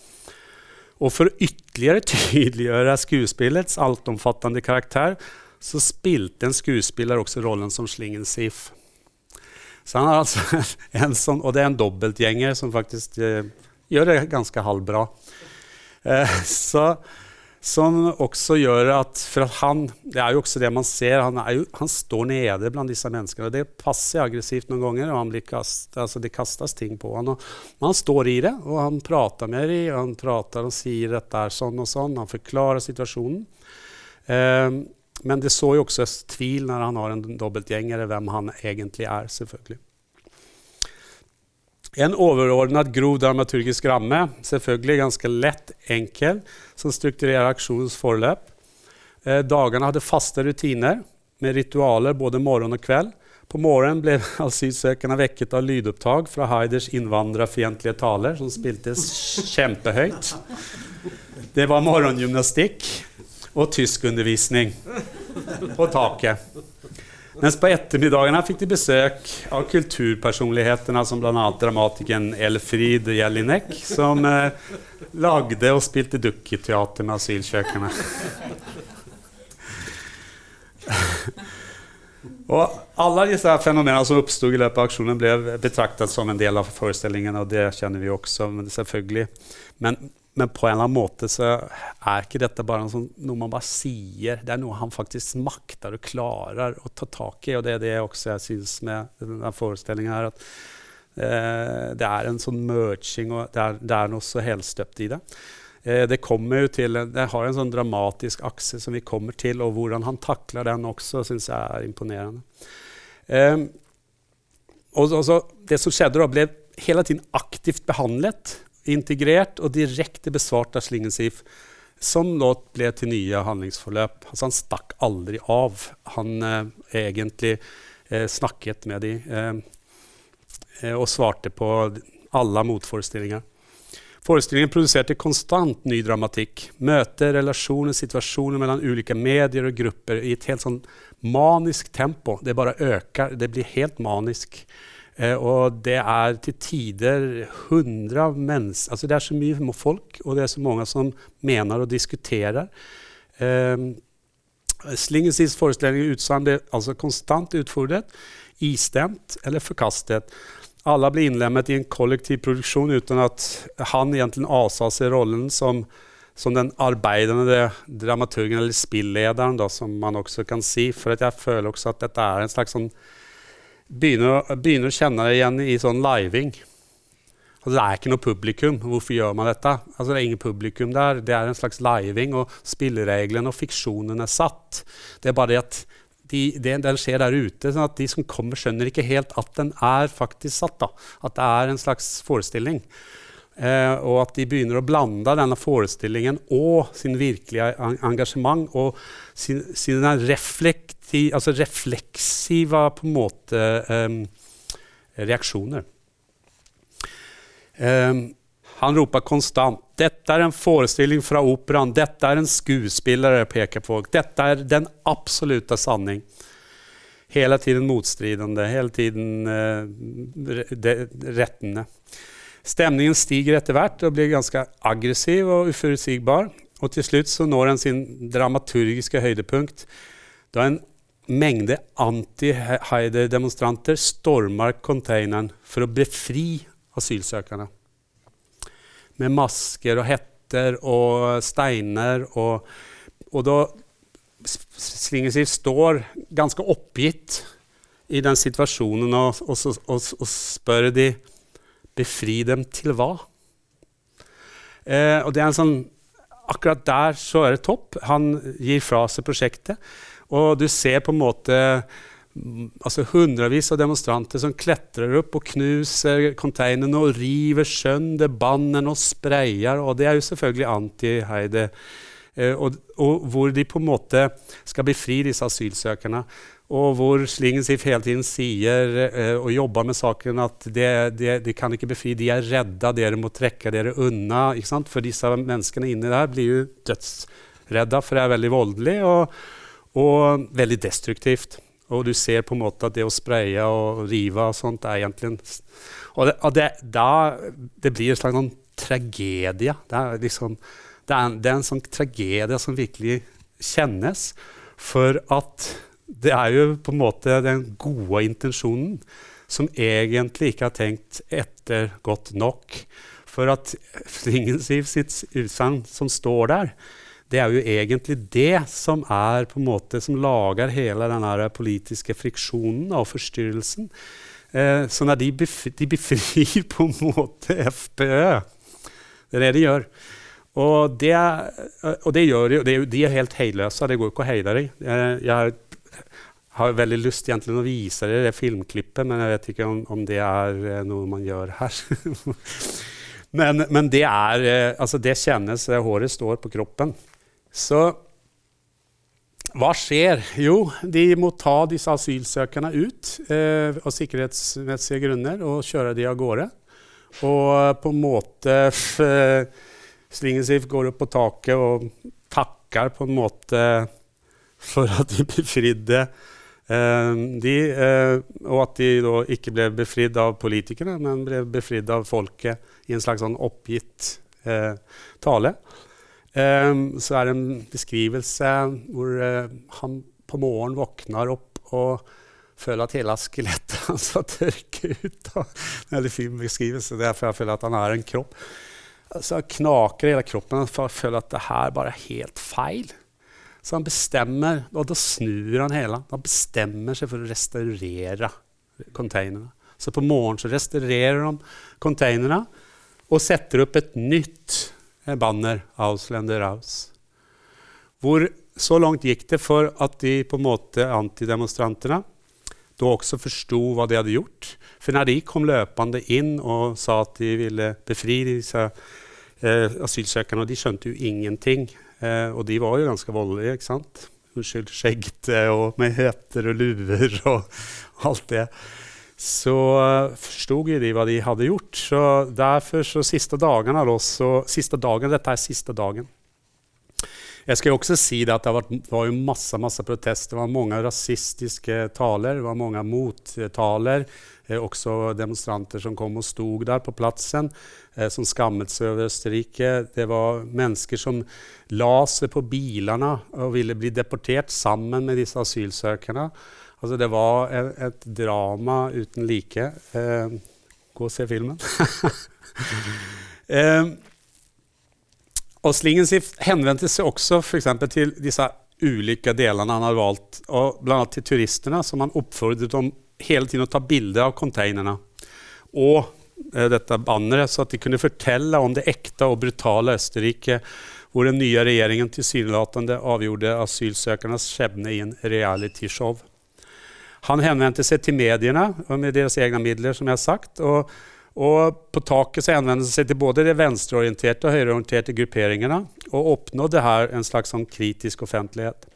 Og for å ytterligere tydeliggjøre skuespillets altomfattende karakter, så spilte en skuespiller også rollen som Slingensif. Så han er altså en sånn, Og det er en dobbeltgjenger som faktisk eh, gjør det ganske halvbra. Eh, så som også gjør at For han Det er jo også det man ser. Han, jo, han står nede blant disse menneskene. og Det passer aggressivt noen ganger, og kast, altså det kastes ting på han. Og, han står i det, og han prater med dem. Han prater og sier at det er sånn og sånn. Han forklarer situasjonen. Eh, men det så jo også tvil når han har en dobbeltgjenger, hvem han egentlig er. selvfølgelig. En overordnet grov dramaturgisk ramme, selvfølgelig ganske lett, enkel, som strukturerer aksjonens forløp. Eh, dagene hadde faste rutiner med ritualer både morgen og kveld. På morgenen ble asylsøkerne vekket av lydopptak fra Haiders innvandrerfiendtlige taler, som spiltes kjempehøyt. Det var morgengymnastikk og tyskundervisning på taket. Mens på ettermiddagene fikk de besøk av kulturpersonlighetene som bl.a. dramatikeren Elfrid Jelinek, som eh, lagde og spilte dukketeater med asylsøkerne. og alle disse fenomenene som oppsto i løpet av aksjonen, ble betraktet som en del av forestillingen, og det kjenner vi også, selvfølgelig. Men men på en eller annen måte så er ikke dette bare sånn, noe man bare sier. Det er noe han faktisk makter og klarer å ta tak i. Og det er det også jeg syns med denne forestillingen her. At eh, det er en sånn merging, og det er, det er noe så helstøpt i det. Eh, det kommer jo til, det har en sånn dramatisk akse som vi kommer til, og hvordan han takler den også, syns jeg er imponerende. Eh, og så, det som skjedde da, ble hele tiden aktivt behandlet, integrert og direkte besvart av Slingensief. Som nå ble til nye handlingsforløp. Altså han stakk aldri av. Han eh, egentlig eh, snakket med de eh, eh og svarte på alle motforestillinger. Forestillingen produserte konstant ny dramatikk. Møter, relasjoner, situasjoner mellom ulike medier og grupper i et helt sånn manisk tempo. Det bare øker. Det blir helt manisk. Eh, og det er til tider hundre av mennesker altså Det er så mye folk, og det er så mange som mener og diskuterer. Eh, Slingensies forestilling utsagn ble altså konstant utfordret, istemt eller forkastet. Alle ble innlemmet i en kollektiv produksjon uten at han egentlig avsa seg rollen som, som den arbeidende dramaturgen, eller spillederen, da, som man også kan si. For jeg føler også at dette er en slags sånn begynner, begynner, å kjenne det igjen i sånn living. Altså, det er ikke noe publikum. Hvorfor gjør man dette? Altså, det er ingen publikum der. Det er en slags living, og spillereglene og fiksjonen er satt. Det er bare det at de, det, den skjer der ute. sånn at De som kommer, skjønner ikke helt at den er faktisk satt. da. At det er en slags forestilling. Eh, og at de begynner å blande denne forestillingen og sin virkelige engasjement og sin, sin reflekt reflektiv, altså refleksive på en måte um, reaksjoner. Um, han roper konstant 'Dette er en forestilling fra operaen. Dette er en skuespiller peker på. Dette er den absolutte sanning.' Hele tiden motstridende, hele tiden uh, rettende. Stemningen stiger etter hvert og blir ganske aggressiv og uforutsigbar. Og til slutt så når han sin dramaturgiske høydepunkt da en mengde anti-Haider-demonstranter stormer containeren for å befri asylsøkerne. Med masker og hetter og steiner. Og, og da Slingersiv står ganske oppgitt i den situasjonen og, og, og spør de befri dem til hva? Eh, og det er en sånn, Akkurat der så er det topp. Han gir fra seg prosjektet. Og du ser på en måte altså hundrevis av demonstranter som kletrer opp og knuser containerne og river sønder bannene og sprayer. Og det er jo selvfølgelig anti-Heide. Eh, og, og, hvor de på en måte skal befri disse asylsøkerne. Og hvor Slingensief hele tiden sier eh, og jobber med saken at de, de, de, kan ikke befri, de er redda, dere må trekke dere unna. For disse menneskene inni der blir jo dødsredda, for det er veldig voldelig. og og veldig destruktivt. Og du ser på en måte at det å spraye og rive og sånt er egentlig Og, det, og det, da, det blir en slags sånn tragedie. Det er, liksom, det, er, det er en sånn tragedie som virkelig kjennes. For at det er jo på en måte den gode intensjonen som egentlig ikke har tenkt etter godt nok. For at Flingensiv sitt utsagn som står der, det er jo egentlig det som er på en måte som lager hele den politiske friksjonen og forstyrrelsen. Eh, så de, befri, de, befrir på en måte FPØ Det er det de gjør. Og det, og det gjør de, de er helt heiløse. Det går ikke å heile dem. Jeg, jeg, har veldig lyst egentlig å vise dere det filmklippet, men jeg vet ikke om, om det er eh, noe man gjør her. men, men, det er eh, Altså, det kjennes Håret står på kroppen. Så hva skjer? Jo, de må ta disse asylsøkerne ut eh, av sikkerhetsmessige grunner og kjøre de av gårde. Og på en måte eh, Slingensiv går opp på taket og takker på en måte for at de befridde eh, de, eh, og at de da ikke ble befridd av politikerne, men ble befridd av folket i en slags sånn oppgitt eh, tale. Um, så er det en beskrivelse hvor uh, han på morgenen våkner opp og føler at hele skjelettet hans har tørket ut. Det er en fin beskrivelse. Derfor jeg føler at han er en kropp. Så han knaker hele kroppen for å føle at det her bare er helt feil. Så han bestemmer, og da snur han hele. Han bestemmer seg for å restaurere containerne. Så på morgenen så restaurerer han containerne og setter opp et nytt banner 'Ausländer Aus'. Hvor så langt gikk det for at de på en måte antidemonstrantene da også forsto hva de hadde gjort. For når de kom løpende inn og sa at de ville befri disse eh, asylsøkerne, og de skjønte jo ingenting. Eh, og de var jo ganske voldelige, ikke sant? Unnskyld, skjeggete og med heter og luer og alt det. Så forsto forstod de hva de hadde gjort. Så derfor så siste dagene så, siste dagen, Dette er siste dagen. Jeg skal også si det at det var, var jo masse, masse protester. Det var mange rasistiske taler, det var mange mottaler. Eh, også demonstranter som kom og stod der på plassen, eh, som skammet seg over Østerrike. Det var mennesker som la seg på bilene og ville bli deportert sammen med disse asylsøkerne. Altså, det var et, et drama uten like. Eh, gå og se filmen. eh, og Slingensief henvendte seg også for til disse ulike delene han hadde valgt, og bl.a. til turistene, som han oppfordret om hele tiden å ta bilder av containerne. Og eh, dette banneret, så at de kunne fortelle om det ekte og brutale Østerrike, hvor den nye regjeringen tilsynelatende avgjorde asylsøkernes skjebne i en realityshow. Han henvendte seg til mediene med deres egne midler, som jeg har sagt. og og på taket så henvendte han seg til både de venstreorienterte og høyreorienterte grupperingene og oppnådde her en slags sånn kritisk offentlighet.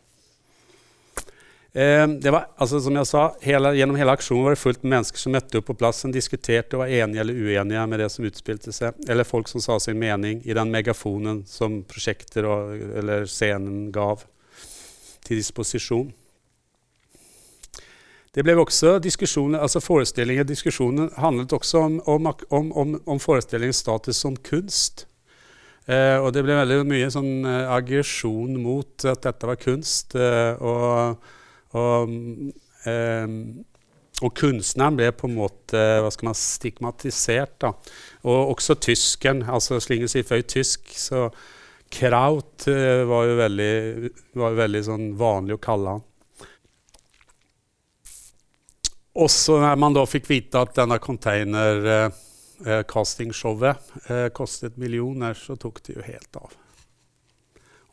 Eh, det var, altså, som jeg sa, hele, Gjennom hele aksjonen var det fullt med mennesker som møtte opp på plassen, diskuterte og var enige eller uenige med det som utspilte seg, eller folk som sa sin mening i den megafonen som prosjekter og, eller scenen gav til disposisjon. Det ble også diskusjoner, altså forestillinger, Diskusjonen handlet også om, om, om, om forestillingens status som kunst. Eh, og det ble veldig mye sånn eh, aggresjon mot at dette var kunst. Eh, og, og, eh, og, kunstneren ble på en måte hva skal man, stigmatisert. Da. Og også tysken. altså Slinger sier føy tysk. så Kraut eh, var jo veldig, var veldig sånn vanlig å kalle han. Også når man da fikk vite at denne containercastingshowet eh, eh, kostet millioner, så tok det jo helt av.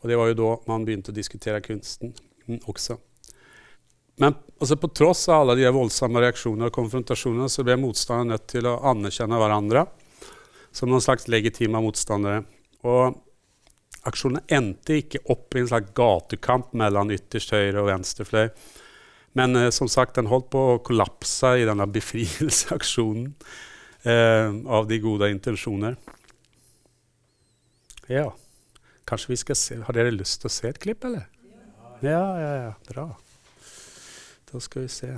Og det var jo da man begynte å diskutere kunsten mm, også. Men altså, på tross av alle de voldsomme reaksjoner og konfrontasjoner så ble motstanderne nødt til å anerkjenne hverandre som noen slags legitime motstandere. Og aksjonen endte ikke opp i en slags gatekamp mellom ytterst høyre og venstrefløy. Men eh, som sagt, den holdt på å kollapse i denne befrielseaksjonen eh, av de gode intensjoner. Ja, kanskje vi skal se Har dere lyst til å se et klipp, eller? Ja, ja, ja. Bra. Da skal vi se.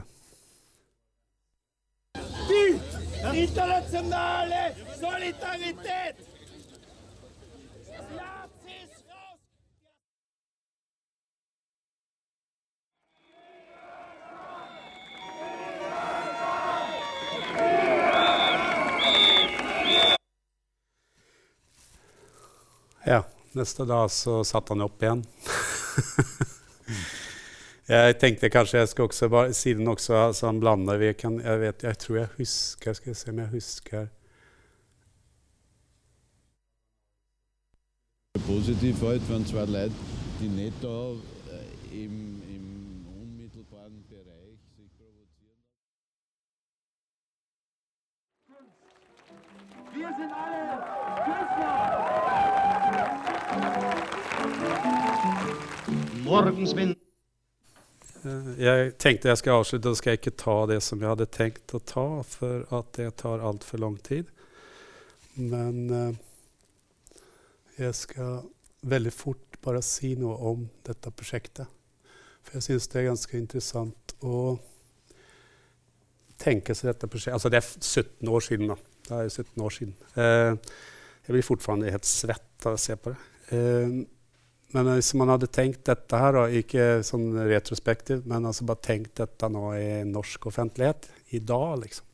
Internasjonale solidaritet! Neste dag så satte han opp igjen. jeg tenkte kanskje jeg skal også bare, siden også altså han blander vi kan, jeg, vet, jeg tror jeg husker Skal jeg se om jeg husker Positiv halt, wenn zwei Leute, die nicht da äh, im, im unmittelbaren Bereich sich provozieren. Wir sind alle Eh, jeg tenkte jeg skal avslutte, og skal jeg ikke ta det som jeg hadde tenkt å ta, for at det tar altfor lang tid. Men eh, jeg skal veldig fort bare si noe om dette prosjektet. For jeg syns det er ganske interessant å tenke seg dette prosjektet Altså det er 17 år siden, da. Det er 17 år siden. Eh, jeg blir fortsatt helt svett av å se på det. Uh, men hvis man hadde tenkt dette her, da, ikke sånn retrospektivt, men altså bare tenkt dette nå i norsk offentlighet i dag, liksom.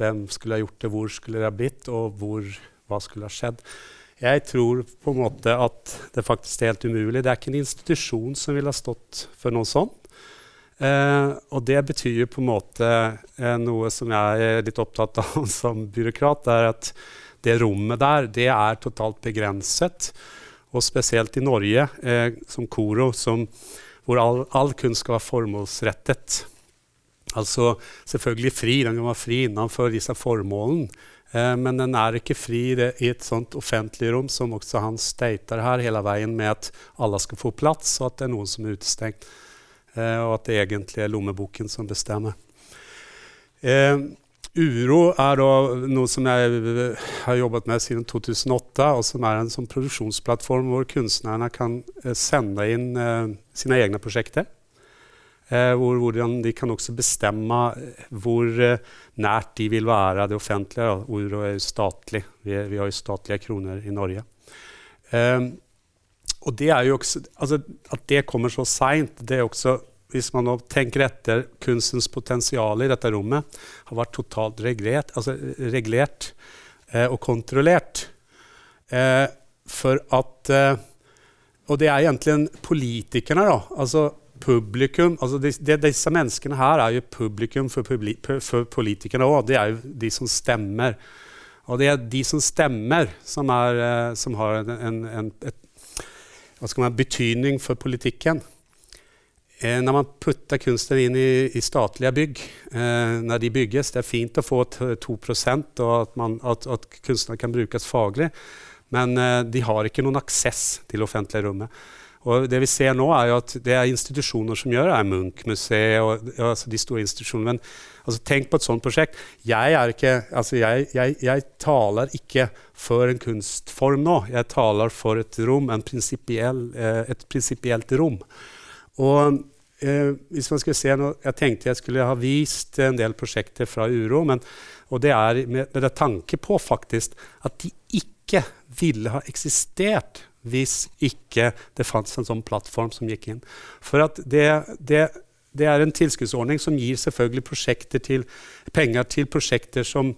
Hvem skulle ha gjort det, hvor skulle det ha blitt, og hvor, hva skulle ha skjedd? Jeg tror på en måte at det faktisk er helt umulig. Det er ikke en institusjon som ville ha stått for noe sånt. Eh, og det betyr på en måte eh, noe som jeg er litt opptatt av som byråkrat, er at det rommet der, det er totalt begrenset og spesielt i Norge, eh, som KORO, som, hvor all, all, kunst skal være formålsrettet. Altså selvfølgelig fri, den kan være fri innenfor disse formålene. Eh, men den er ikke fri i et sånt offentlig rom som også han stater her hele veien med at alle skal få plass, og at det er noen som er utestengt. Eh, og at det egentlig er lommeboken som bestemmer. Eh, Uro er noe som jeg har jobbet med siden 2008, og som er en sånn produksjonsplattform hvor kunstnerne kan eh, sende inn eh, sine egne prosjekter. Eh, hvor, hvordan de kan også bestemme eh, hvor eh, nært de vil være det offentlige. Uro er jo statlig. Vi, vi, har jo statlige kroner i Norge. Eh, og det er jo også, altså, At det kommer så seint, det er også hvis man nå tenker etter kunstens potensial i dette rommet, har vært totalt reglert, altså reglert eh, og kontrollert. Eh, for at eh, Og det er egentlig politikerne, da. Altså publikum. Altså de, de, disse menneskene her er jo publikum for, publi for politikerne òg. Det er jo de som stemmer. Og det er de som stemmer, som, er, eh, som har en, en, en et, hva skal man, betydning for politikken. Eh, når man putter kunsten inn i, i statlige bygg eh, når de bygges Det er fint å få 2 og at, man, at, at kunstnere kan brukes faglig, men eh, de har ikke noen aksess til offentlige rommet. Og det vi ser nå er jo at det er institusjoner som gjør det. er Munch-museet og altså de store institusjonene. Men altså, tenk på et sånt prosjekt. Jeg, ikke, altså, jeg, jeg, jeg, taler ikke for en kunstform nå. Jeg taler for et rom, prinsipiell, eh, et prinsipielt rom. Og eh, hvis man skulle se noe, Jeg tenkte jeg skulle ha vist en del prosjekter fra Uro. Men, og det er med, med det tanke på faktisk at de ikke ville ha eksistert hvis ikke det fantes en sånn plattform som gikk inn. For at det, det, det er en tilskuddsordning som gir selvfølgelig til, penger til prosjekter som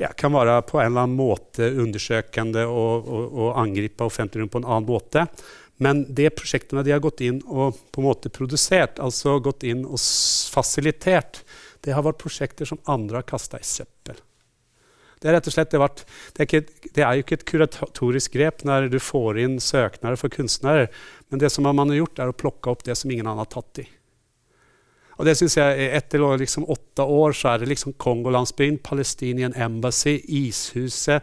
ja, kan være på en eller annen måte undersøkende og, og, og angripe offentlig rom på en annen måte. Men de prosjektene de har gått inn og på en måte produsert, altså gått inn og fasilitert, det har vært prosjekter som andre har kasta i søppel. Det er rett og slett det, vært, det, er ikke, det, er jo ikke et kuratorisk grep når du får inn søknader for kunstnere, men det som man har gjort, er å plukke opp det som ingen annen har tatt i. Og det synes jeg, Etter liksom åtte år så er det liksom Kongolandsbyen, Palestinian Embassy, Ishuset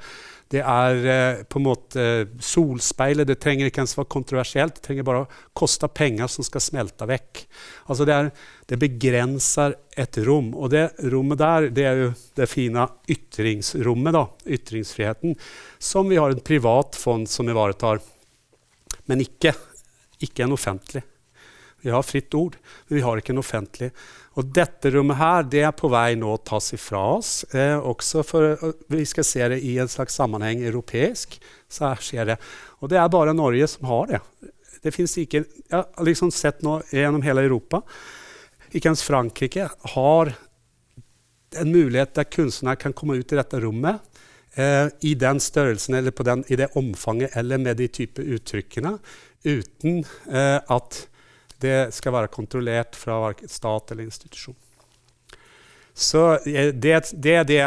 det er eh, på en måte solspeilet. Det trenger ikke ens være kontroversielt. Det trenger bare å koste penger som skal smelte vekk. Altså det, er, det begrenser et rom. Og det rommet der det er jo det fine ytringsrommet, da, ytringsfriheten, som vi har en privat fond som ivaretar. Men ikke, ikke en offentlig. Vi har fritt ord, men vi har ikke en offentlig. Og dette rommet her det er på vei nå å tas ifra oss. Eh, også for eh, Vi skal se det i en slags sammenheng europeisk. så skjer det. Og det er bare Norge som har det. Det fins ikke Jeg har liksom sett nå gjennom hele Europa. Ikke ens Frankrike har en mulighet der kunstnere kan komme ut i dette rommet eh, i den størrelsen eller den, i det omfanget eller med de type uttrykkene uten eh, at det skal være kontrollert fra stat eller institusjon. Så eh, det, det, det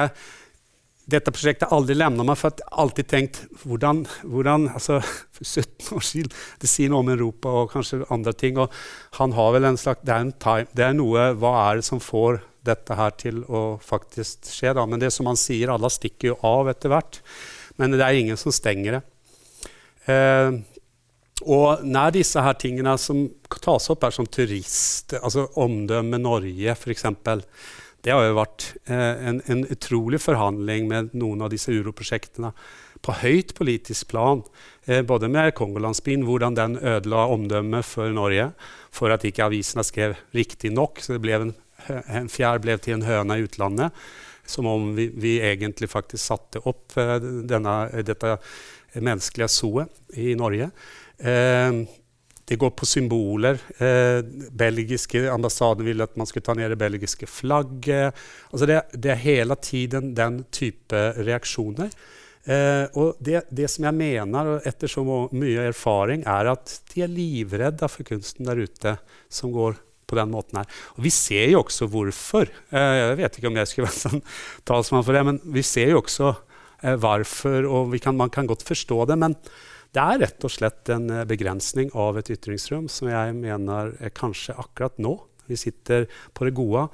dette prosjektet aldri lemna meg, for jeg har alltid tenkt hvordan, hvordan altså, For 17 år siden Det sier noe om Europa og kanskje andre ting. og han har vel en slags, Det er, en time, det er noe Hva er det som får dette her til å faktisk skje? da, Men det som han sier, alle stikker jo av etter hvert. Men det er ingen som stenger det. Eh, og når disse her tingene som tas opp her som turist, altså omdømme Norge f.eks., det har jo vært eh, en, en, utrolig forhandling med noen av disse uroprosjektene på høyt politisk plan. Eh, både med Kongolandsbyen, hvordan den ødela omdømmet for Norge for at ikke avisene skrev riktig nok. Så det en, en fjær ble til en høne i utlandet. Som om vi, vi egentlig faktisk satte opp eh, denne, dette menneskelige zooet i Norge. Eh, det går på symboler. Eh, belgiske ambassaden ville at man skulle ta ned det belgiske flagget. Altså det, det, er hele tiden den type reaksjoner. Eh, og det, det, som jeg mener, etter så mye erfaring, er at de er livredde for kunsten der ute som går på den måten her. Og vi ser jo også hvorfor. Eh, jeg vet ikke om jeg skulle vært sånn talsmann for det, men vi ser jo også eh, hvorfor, og kan, man kan godt forstå det. men det er rett og slett en eh, begrensning av et ytringsrom som jeg mener er kanskje akkurat nå. Vi sitter på det gode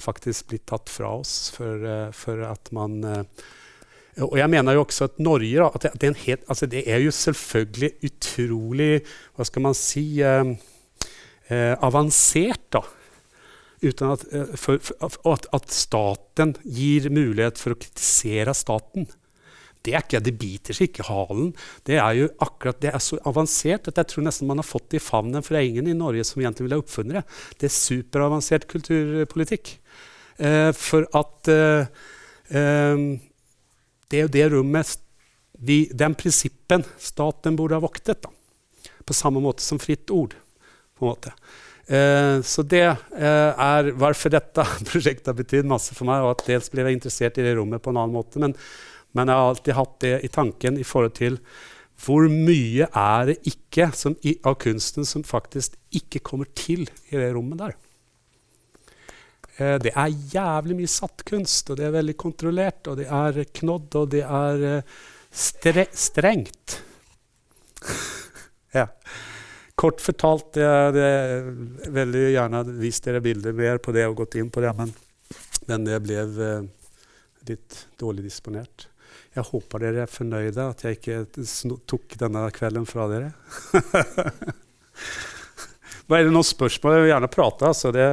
faktisk blitt tatt fra oss for, eh, for at man eh, og jeg mener jo også at Norge at det, er helt, altså det, er jo selvfølgelig utrolig Hva skal man si eh, eh, avansert, da. Uten at, eh, for, for, at, at, staten gir mulighet for å kritisere staten. Det er ikke, det biter seg ikke i halen. Det er jo akkurat, det er så avansert at jeg tror nesten man har fått det i favnen. For det er ingen i Norge som egentlig ville ha oppfunnet det. Det er superavansert kulturpolitikk. Eh, for at eh, eh, Det er jo det rommet de, Den prinsippen staten burde ha voktet. Da. På samme måte som fritt ord. på en måte. Eh, så det eh, er hvorfor dette prosjektet har betydd masse for meg. og at Dels ble jeg interessert i det rommet på en annen måte. Men, men, jeg har alltid hatt det i tanken i forhold til hvor mye er det ikke som, av kunsten som faktisk ikke kommer til i det rommet der. Eh, det er jævlig mye satt kunst, og det er veldig kontrollert, og det er knodd, og det er eh, stre strengt. ja. Kort fortalt, jeg hadde veldig gjerne vist dere bilder mer på det og gått inn på det, men, det ble uh, litt dårlig disponert. Jeg håper dere er fornøyde, at jeg ikke tok denne kvelden fra dere. er det noen spørsmål? Jeg vil gjerne prate. altså det...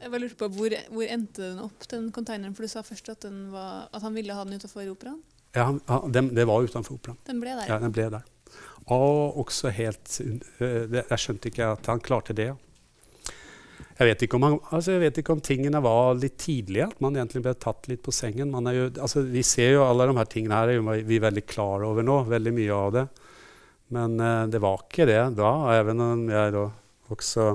Jeg bare lurte på, hvor, hvor, endte den opp, den containeren? For du sa først at, var, at han ville ha den utenfor operaen? Ja, den, det var utenfor operaen. Den ble der? Ja, den ble der. Og også helt eh, Jeg skjønte ikke at han klarte det. Jeg vet, han, altså jeg vet ikke om tingene var litt tidlige, at man egentlig ble tatt litt på sengen. Jo, altså vi ser jo alle de her tingene her er vi veldig klar over nå, veldig mye av det. Men uh, det var ikke det da, even om jeg da også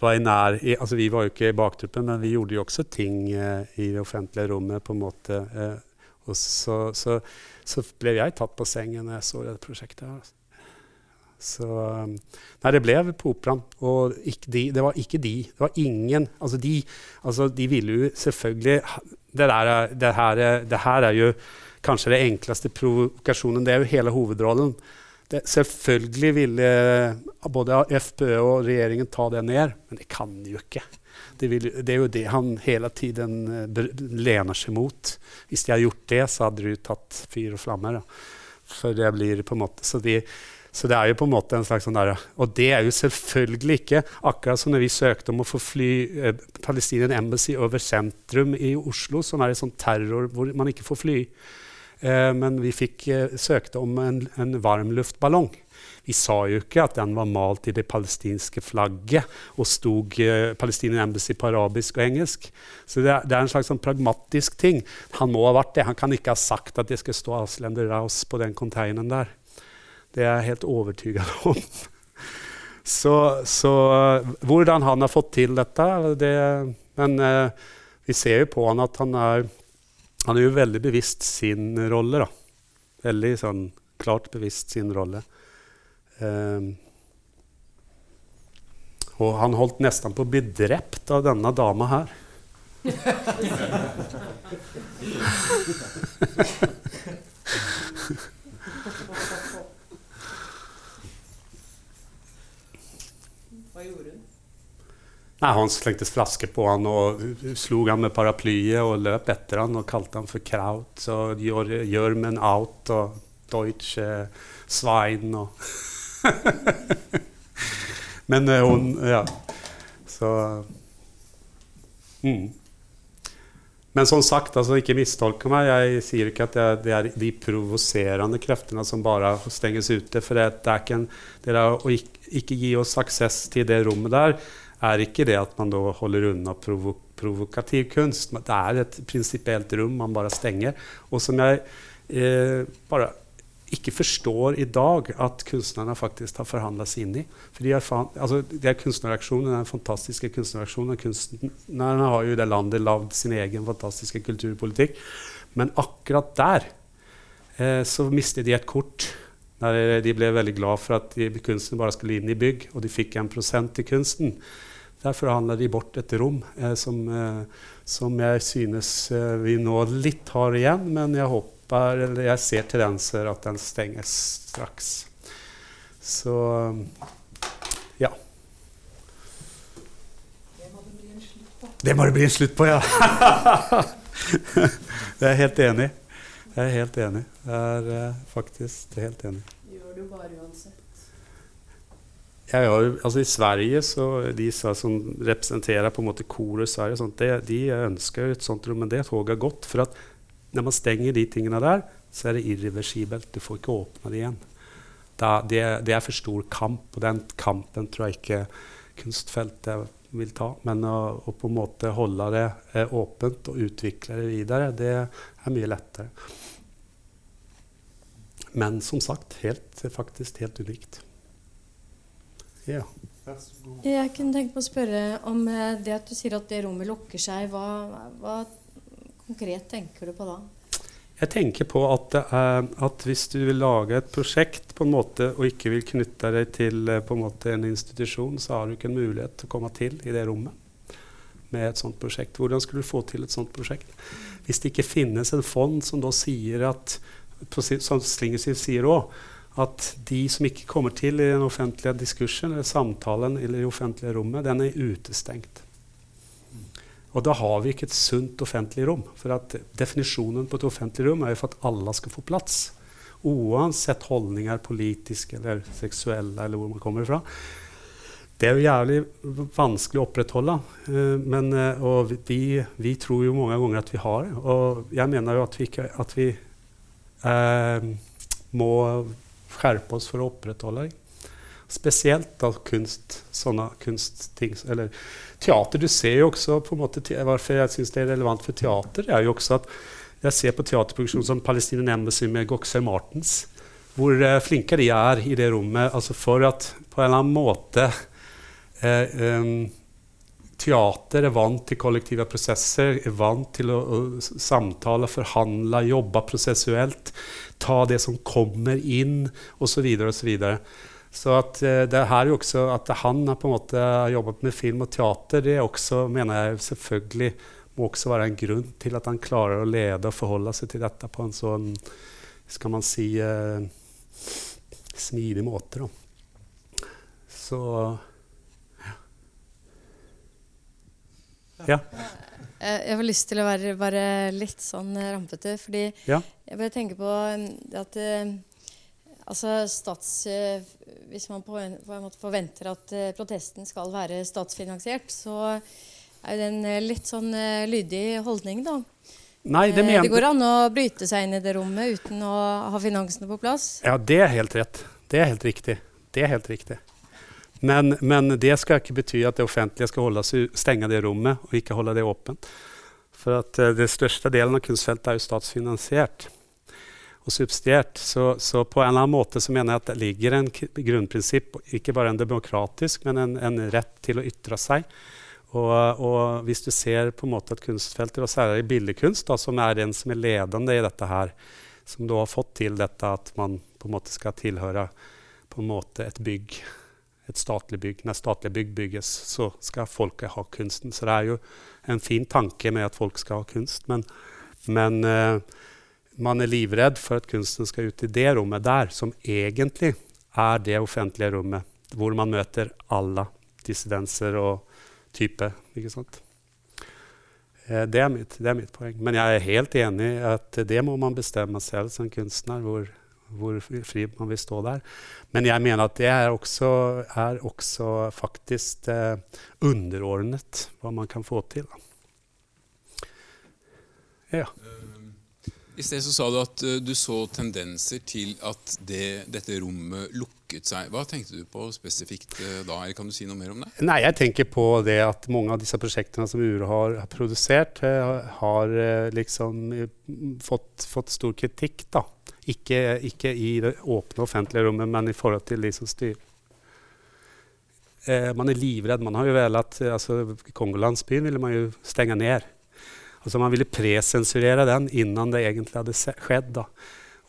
var i nær i, altså Vi var jo ikke i bakgruppen, men vi gjorde jo også ting uh, i det offentlige rommet. på en måte. Uh, og så, så så ble jeg tatt på sengen når jeg så det prosjektet. Altså. Så um, Nei, det ble på Operaen. Og de, det var ikke de. Det var ingen. Altså, de, altså, de ville jo selvfølgelig det, der, det, her, det, her, er jo kanskje det enkleste provokasjonen. Det er jo hele hovedrollen. Det, selvfølgelig ville både FPØ og regjeringen ta det ned, men det kan de jo ikke. Det, vil, det, er jo det han hele tiden uh, lener seg mot. Hvis de hadde gjort det, så hadde de tatt fyr og flammer. For det blir på en måte så, de, så, det er jo på en måte en slags sånn der, Og det er jo selvfølgelig ikke akkurat som når vi søkte om å få fly eh, Palestinian Embassy over sentrum i Oslo, som er en sånn terror hvor man ikke får fly. Eh, men vi fikk, søkte om en, en varmluftballong. Vi sa jo ikke at den var malt i det palestinske flagget og stod eh, Palestinian Embassy på arabisk og engelsk. Så det er, det er en slags sånn pragmatisk ting. Han må ha vært det. Han kan ikke ha sagt at det skal stå Aslender Raus på den containeren der. Det er jeg helt overtyget om. så, så uh, hvordan han har fått til dette det, Men uh, vi ser jo på han at han er, han er jo veldig bevisst sin rolle. da. Veldig sånn klart bevisst sin rolle. Um, og han holdt nesten på å bli drept av denne dama her. Hva gjorde hun? Nei, Han slengte flasker på han og slo han med paraplyet og løp etter han og kalte han for Kraut og Jørmen Out og Deutsche Svein og Men uh, hun Ja. Så mm. Men som sagt, altså, ikke mistolke meg. Jeg sier ikke at det er, de provoserende kreftene som bare stenges ute. For det er ikke en, det er å ikke, ikke, gi oss aksess til det rommet der, er ikke det at man da holder unna provo provokativ kunst. Det er et prinsipielt rom man bare stenger. Og som jeg eh, bare ikke forstår i dag at kunstnerne faktisk har forhandla seg inn i. For de altså, er kunstneraksjonen, den fantastiske kunstneraksjonen. Kunstnerne har jo i det landet lagd sin egen fantastiske kulturpolitikk. Men akkurat der eh, så mistet de et kort. Der de ble veldig glad for at de, kunsten bare skulle inn i bygg, og de fikk en prosent til kunsten. Der forhandla de bort et rom eh, som, eh, som, jeg synes eh, vi nå litt har igjen, men jeg håper håper, eller jeg ser tendenser at den stenges straks. Så ja. Det må bli en slutt på. Det må det bli en slutt på, ja! det er jeg helt enig. Jeg er helt enig. Jeg er uh, faktisk helt enig. Gjør du bare uansett? Jeg har, altså I Sverige så de som representerer på en måte koret i Sverige, sånt, de, de ønsker et sånt rom, men det toget har gått. For at når man stenger de tingene der, så er det irreversibelt. Du får ikke åpne det igjen. Da, det, det, er for stor kamp, og den kampen tror jeg ikke kunstfeltet vil ta. Men å, å på en måte holde det eh, åpent og utvikle det videre, det er mye lettere. Men som sagt, helt, faktisk helt unikt. Ja. Jeg kunne tenke på å spørre om eh, det at du sier at det rommet lukker seg. Hva, hva konkret tenker du på da? Jeg tenker på at, er, at, hvis du vil lage et prosjekt på en måte, og ikke vil knytte deg til eh, en, måte, en, institusjon, så har du ikke en mulighet til å komme til i det rommet med et sånt prosjekt. Hvordan skulle du få til et sånt prosjekt? Hvis det ikke finnes en fond som da sier at som Slingersiv sier òg, at de som ikke kommer til i den offentlige diskursen eller samtalen i offentlige rommet, den er utestengt. Og da har vi ikke et sunt offentlig rom. For at definisjonen på et offentlig rom er jo for at alle skal få plass. Uansett holdninger, politiske eller seksuelle, eller hvor man kommer fra. Det er jo jævlig vanskelig å opprettholde. Uh, men, uh, og vi, vi, tror jo mange ganger at vi har det. Og jeg mener jo at vi, at vi eh, må skjerpe oss for å opprettholde det. Spesielt da kunst, sånne kunstting. Eller teater. Du ser jo også på en måte, Hvorfor jeg syns det er relevant for teater, er jo også at jeg ser på teaterproduksjon som Palestinian Embassy med Goxer Martens. Hvor uh, flinke de er i det rommet altså for at på en eller annen måte uh, um, Teater er vant til kollektive prosesser, er vant til å, å samtale, forhandle, jobbe prosessuelt. Ta det som kommer inn, osv. osv. Så at uh, det her er også at han har på en måte jobbet med film og teater, det også, mener jeg selvfølgelig må også være en grunn til at han klarer å lede og forholde seg til dette på en sånn skal man si eh, smidig måte. Da. Så ja. ja. jeg har lyst til å være, være litt sånn rampete, fordi ja. jeg bare tenker på at Altså stats, eh, hvis man på en, på en måte forventer at uh, protesten skal være statsfinansiert, så er det en uh, litt sånn uh, lydig holdning, da. Nei, det, det går an å bryte seg inn i det rommet uten å ha finansene på plass. Ja, det er helt rett. Det er helt riktig. Det er helt riktig. Men, men det skal ikke bety at det offentlige skal seg, stenge det rommet og ikke holde det åpent. For at det største delen av kunstfeltet er jo statsfinansiert og subsidiert. Så, så, på en eller annen måte så mener jeg at det ligger en grunnprinsipp, ikke bare en demokratisk, men en, en rett til å ytre seg. Og, og, hvis du ser på en måte et kunstfelt, og særlig billedkunst, da, som er den som er ledende i dette her, som da har fått til dette at man på en måte skal tilhøre på en måte et bygg, et statlig bygg. Når statlige bygg bygges, så skal folket ha kunsten. Så det er jo en fin tanke med at folk skal ha kunst. Men, men uh, man er livredd for at kunsten skal ut i det rommet der, som egentlig er det offentlige rommet, hvor man møter alle dissidenser og type. ikke sant? Eh, det er, mitt, det er, mitt, poeng. Men jeg er helt enig i at det må man bestemme selv som kunstner, hvor, hvor fri man vil stå der. Men jeg mener at det er også, er også faktisk eh, underordnet hva man kan få til. Ja. I sted så sa du at uh, du så tendenser til at det, dette rommet lukket seg. Hva tenkte du på spesifikt uh, da? eller Kan du si noe mer om det? Nei, Jeg tenker på det at mange av disse prosjektene som URO har, har produsert, uh, har liksom fått, fått, stor kritikk. da. Ikke, ikke, i det åpne offentlige rommet, men i forhold til de som styrer. man er livredd. Man har jo velat, altså, Kongolandsbyen ville man jo stenge ned. Altså Man ville presensurere den innan det egentlig hadde skjedd. da.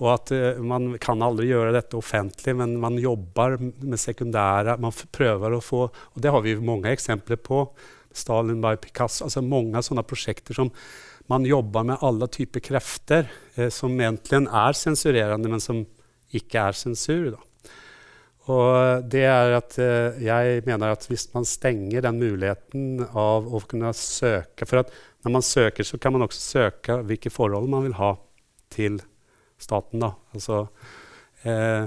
Og at uh, Man kan aldri gjøre dette offentlig, men man jobber med sekundære Man prøver å få Og det har vi mange eksempler på. Stalin by Picasso. altså Mange sånne prosjekter som man jobber med alle typer krefter eh, som egentlig er sensurerende, men som ikke er sensur. da. Og det er at eh, jeg mener at hvis man stenger den muligheten av å kunne søke For at når man søker, så kan man også søke hvilke forhold man vil ha til staten. Altså, eh,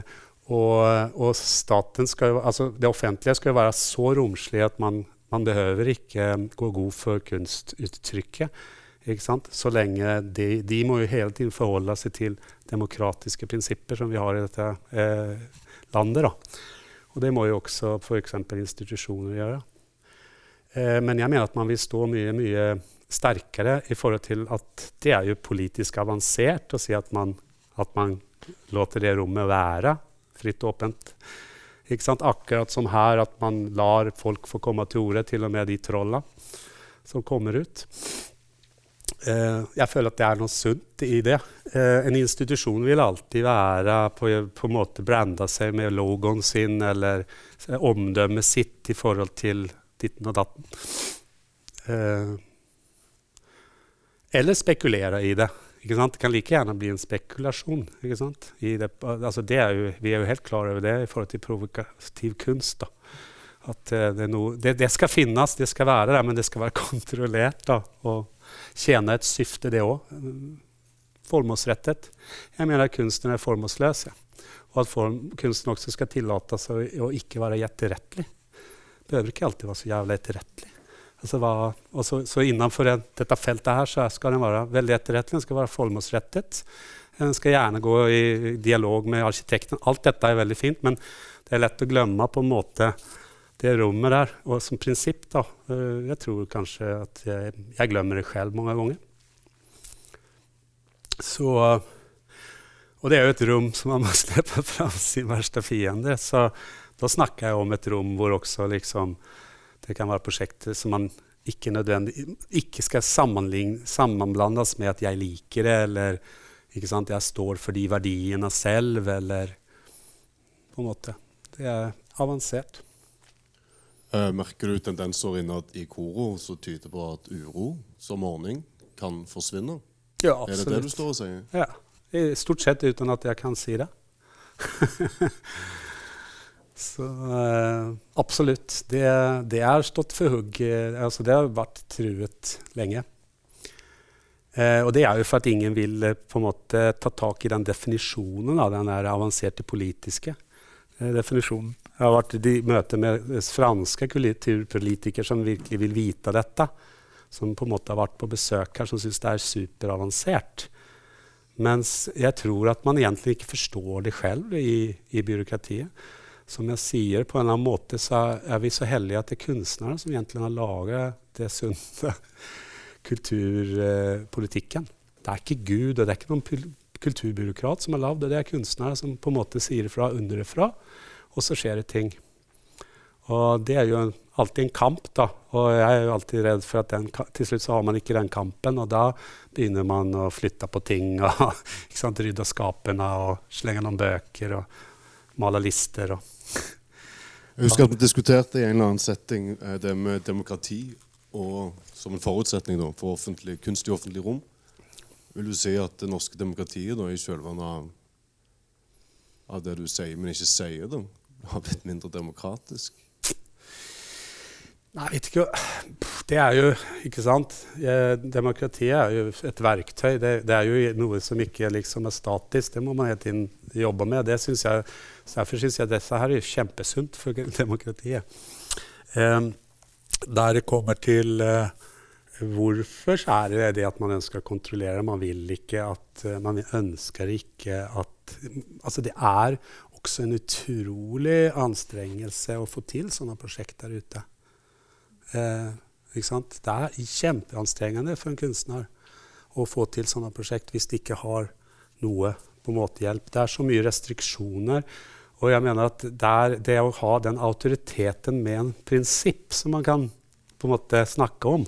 og, og staten jo, altså det offentlige skal jo være så romslig at man, man behøver ikke gå god for kunstuttrykket. Ikke sant? Så lenge de, de må jo hele tiden forholde seg til demokratiske prinsipper som vi har i dette eh, landet. Da. Og det må jo også f.eks. institusjoner gjøre. Eh, men jeg mener at man vil stå mye, mye sterkere i forhold til at det er jo politisk avansert å si at man, at man låter det rommet være fritt og åpent. Akkurat som her, at man lar folk få komme til orde, til og med de trolla som kommer ut. Uh, jeg føler at det er noe sunt i det. Uh, en institusjon vil alltid være på, på en måte branda seg med logoen sin eller eh, omdømmet sitt i forhold til ditten og datten. Eh, eller spekulere i det. Det kan like gjerne bli en spekulasjon. Det, altså det er jo, vi er jo helt klar over det i forhold til provokativ kunst. Da. At uh, det, no, det, det, skal finnes, det skal være der, men det skal være kontrollert. Da, og tjene et syfte, det òg. Formålsrettet. Jeg mener at kunsten er formålsløs. Ja. Og at form, kunsten også skal tillates å, å ikke være etterrettelig. Behøver ikke alltid være så jævla etterrettelig. Altså, hva, så, så innenfor en, dette feltet her så skal den være veldig etterrettelig. Den skal være formålsrettet. Den skal gjerne gå i dialog med arkitekten. Alt dette er veldig fint, men det er lett å glemme på en måte det rommet der. Og som prinsipp, da uh, Jeg tror kanskje at jeg, jeg glemmer det selv mange ganger. Så Og det er jo et rom som man må slippe fram sin verste fiende. Så da snakker jeg om et rom hvor også liksom Det kan være prosjekter som man ikke ikke skal sammenblandes med at jeg liker det, eller jeg står for de verdiene selv, eller på en måte. Det er avansert. Uh, merker du tendenser innad i Koro som tyder på at uro som ordning kan forsvinne? Ja, absolutt. Er det det du står og sier? Ja. Stort sett uten at jeg kan si det. Så eh, absolutt. Det, det er stått for hugg. Altså, det har vært truet lenge. Eh, og det er jo for at ingen vil på en måte ta tak i den definisjonen av den avanserte politiske definisjonen. Jeg har vært i møte med franske kulturpolitikere som virkelig vil vite dette. Som på en måte har vært på besøk her, som syns det er superavansert. Mens jeg tror at man egentlig ikke forstår det selv i, i, byråkratiet. Som jeg sier, på en eller annen måte så er vi så heldige at det er kunstnere som egentlig har laget det sunne kulturpolitikken. Det er ikke Gud, og det er ikke noen kulturbyråkrat som har lagd det. Det er kunstnere som på en måte sier fra underfra og så skjer det ting. Og det er jo alltid en kamp, da. Og jeg er jo alltid redd for at den, til slutt så har man ikke den kampen, og da begynner man å flytte på ting og ikke sant, rydde skapene og slenge noen bøker og male lister. og jeg husker at vi diskuterte i en eller annen setting eh, det med demokrati og som en forutsetning da, for offentlig, kunst i offentlig rom. Vil du si at det norske demokratiet da, i kjølvannet av, av det du sier, men ikke sier, da, har blitt mindre demokratisk? Nei, vet ikke. Det er jo Ikke sant? Demokratiet er jo et verktøy. Det, det er jo noe som ikke liksom er statisk. Det må man hele tiden jobbe med. Det synes jeg, derfor syns jeg dette her er kjempesunt for demokratiet. Eh, der det kommer til eh, hvorfor så er det det at man ønsker å kontrollere. Man vil ikke at uh, Man ønsker ikke at Altså, det er også en utrolig anstrengelse å få til sånne prosjekter der ute. Eh, det er kjempeanstrengende for en kunstner å få til sånne prosjekt hvis de ikke har noe på en måte hjelp. Det er så mye restriksjoner. Og jeg mener at der, det å ha den autoriteten med en prinsipp som man kan på en måte snakke om,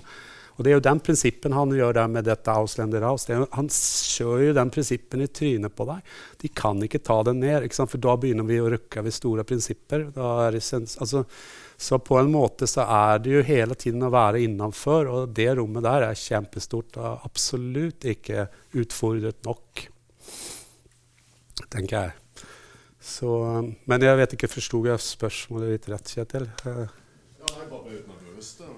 og Det er jo den prinsippen han gjør der med dette Ausländer Aus. Han kjører jo den prinsippen i trynet på deg. De kan ikke ta den ned, for da begynner vi å rukke ved store prinsipper. Altså, så på en måte så er det jo hele tiden å være innenfor, og det rommet der er kjempestort og absolutt ikke utfordret nok, tenker jeg. Så, men jeg vet ikke, forsto jeg spørsmålet ditt rett, Kjetil? Ja, jeg bare ble nervøs der.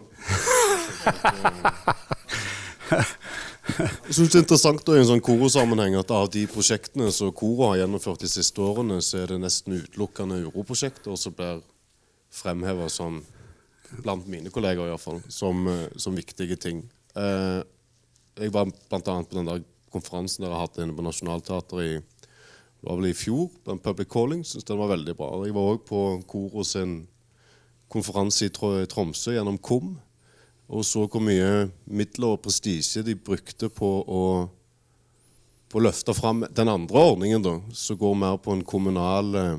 Jeg synes det er interessant da, i en sånn Koro-sammenheng at av de prosjektene som Koro har gjennomført de siste årene, så er det nesten utelukkende uroprosjekter som blir fremheva som blant mine kolleger i hvert fall, som, eh, som viktige ting. Eh, jeg var bl.a. på den der konferansen dere hadde inne på Nationaltheatret i det var vel i fjor, på en Public Calling. Syns den var veldig bra. Jeg var òg på Koro sin konferanse i Tromsø gjennom KOM og så hvor mye midler og prestisje de brukte på å, på å løfte fram den andre ordningen, da, som går mer på en kommunal eh,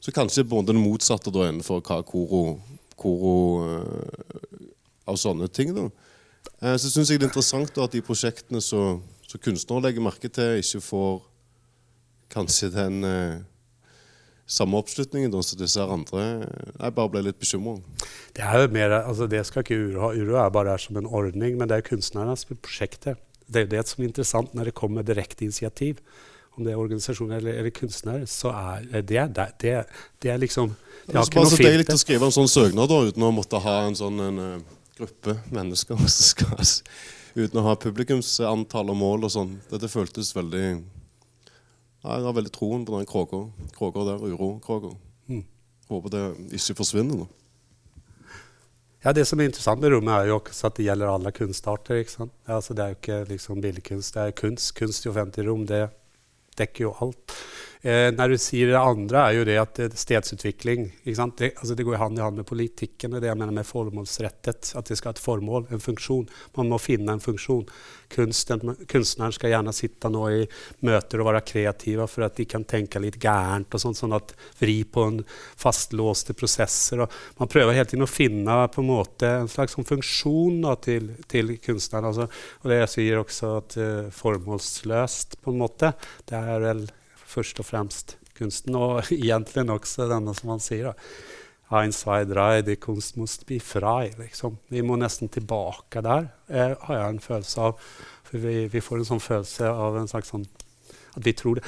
Så kanskje både det motsatte da innenfor hva Koro, koro eh, av sånne ting. da. Eh, så syns jeg det er interessant da, at de prosjektene som kunstnere legger merke til, ikke får kanskje den eh, samme oppslutningen da, som disse andre. Jeg bare ble litt bekymra. Det er jo mer, altså det skal ikke Uro ha. Uro er bare her som en ordning, men det er kunstnernes prosjekt. Det er jo det som er interessant når det kommer direkte initiativ. Om det er organisasjoner eller, eller kunstnere, så er det det, det, det er liksom Det har er ikke noe noe Det deilig litt å skrive en sånn søknad da, uten å måtte ha en sånn en, eh, gruppe mennesker som skal Uten å ha publikumsantall og mål og sånn. Dette føltes veldig Jeg har veldig troen på den kråka. Kråka der, urokråka. Mm. Håper det ikke forsvinner nå. Ja, Det som er interessant med rommet, er jo også at det gjelder alle kunstarter. ikke sant? Altså, det er jo ikke liksom billedkunst, det er kunst. Kunst i offentlig rom, det dekker jo alt. Eh, når du sier det andre, er jo det at stedsutvikling? Det, altså, det går hand i hand med politikken og det jeg mener med formålsrettet. At det skal ha et formål, en funksjon. Man må finne en funksjon. Kunsten, kunstneren skal gjerne sitte nå i møter og være kreative for at de kan tenke litt gærent og sånn, sånn at vri på en fastlåste prosesser. Og man prøver hele tiden å finne på en måte en slags sånn funksjon da, til, til kunstneren. Altså, og det jeg sier også at uh, formålsløst, på en måte, det er vel først og fremst kunsten, og egentlig også denne som han sier. da. Ein, die Kunst must be frei. Liksom. Vi må nesten tilbake der, eh, har jeg en følelse av. For vi, vi får en sånn følelse av en slags sånn At vi tror det.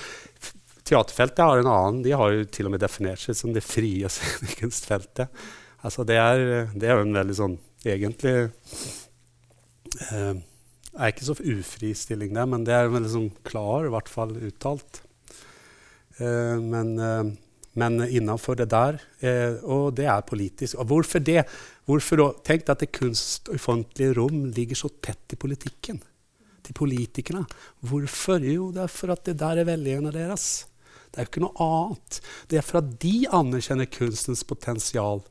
Teaterfeltet har en annen. De har jo til og med definert seg som det frie scenekunstfeltet. Altså det er, det er jo en veldig sånn egentlig eh, er ikke så ufri stilling der, men det er veldig sånn klar, i hvert fall uttalt. Eh, men, eh, men innenfor det der, eh, og det er politisk. Og hvorfor det? Hvorfor da? Tenk at det kunst og offentlige rom ligger så tett i politikken. Til politikerne. Hvorfor? Jo, det er for at det der er velgerne deres. Det er jo ikke noe annet. Det er for at de anerkjenner kunstens potensial.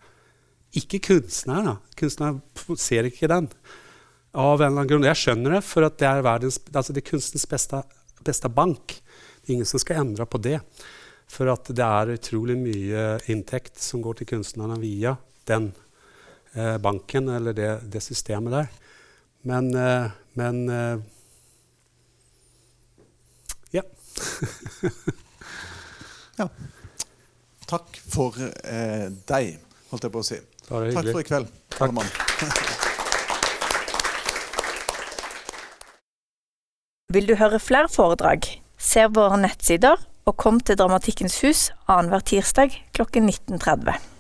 Ikke kunstnerne. Kunstnerne ser ikke den. Av en eller annen grunn. Jeg skjønner det, for det er, verdens, altså det er kunstens beste, beste bank. Ingen som skal endre på det. For at det er utrolig mye inntekt som går til kunstnerne via den eh, banken eller det, det systemet der. Men, eh, men eh, ja. Takk for eh, deg, holdt jeg på å si. Bare Takk for i kveld. Takk. Vil du høre flere foredrag? Se våre nettsider og kom til Dramatikkens hus annenhver tirsdag klokken 19.30.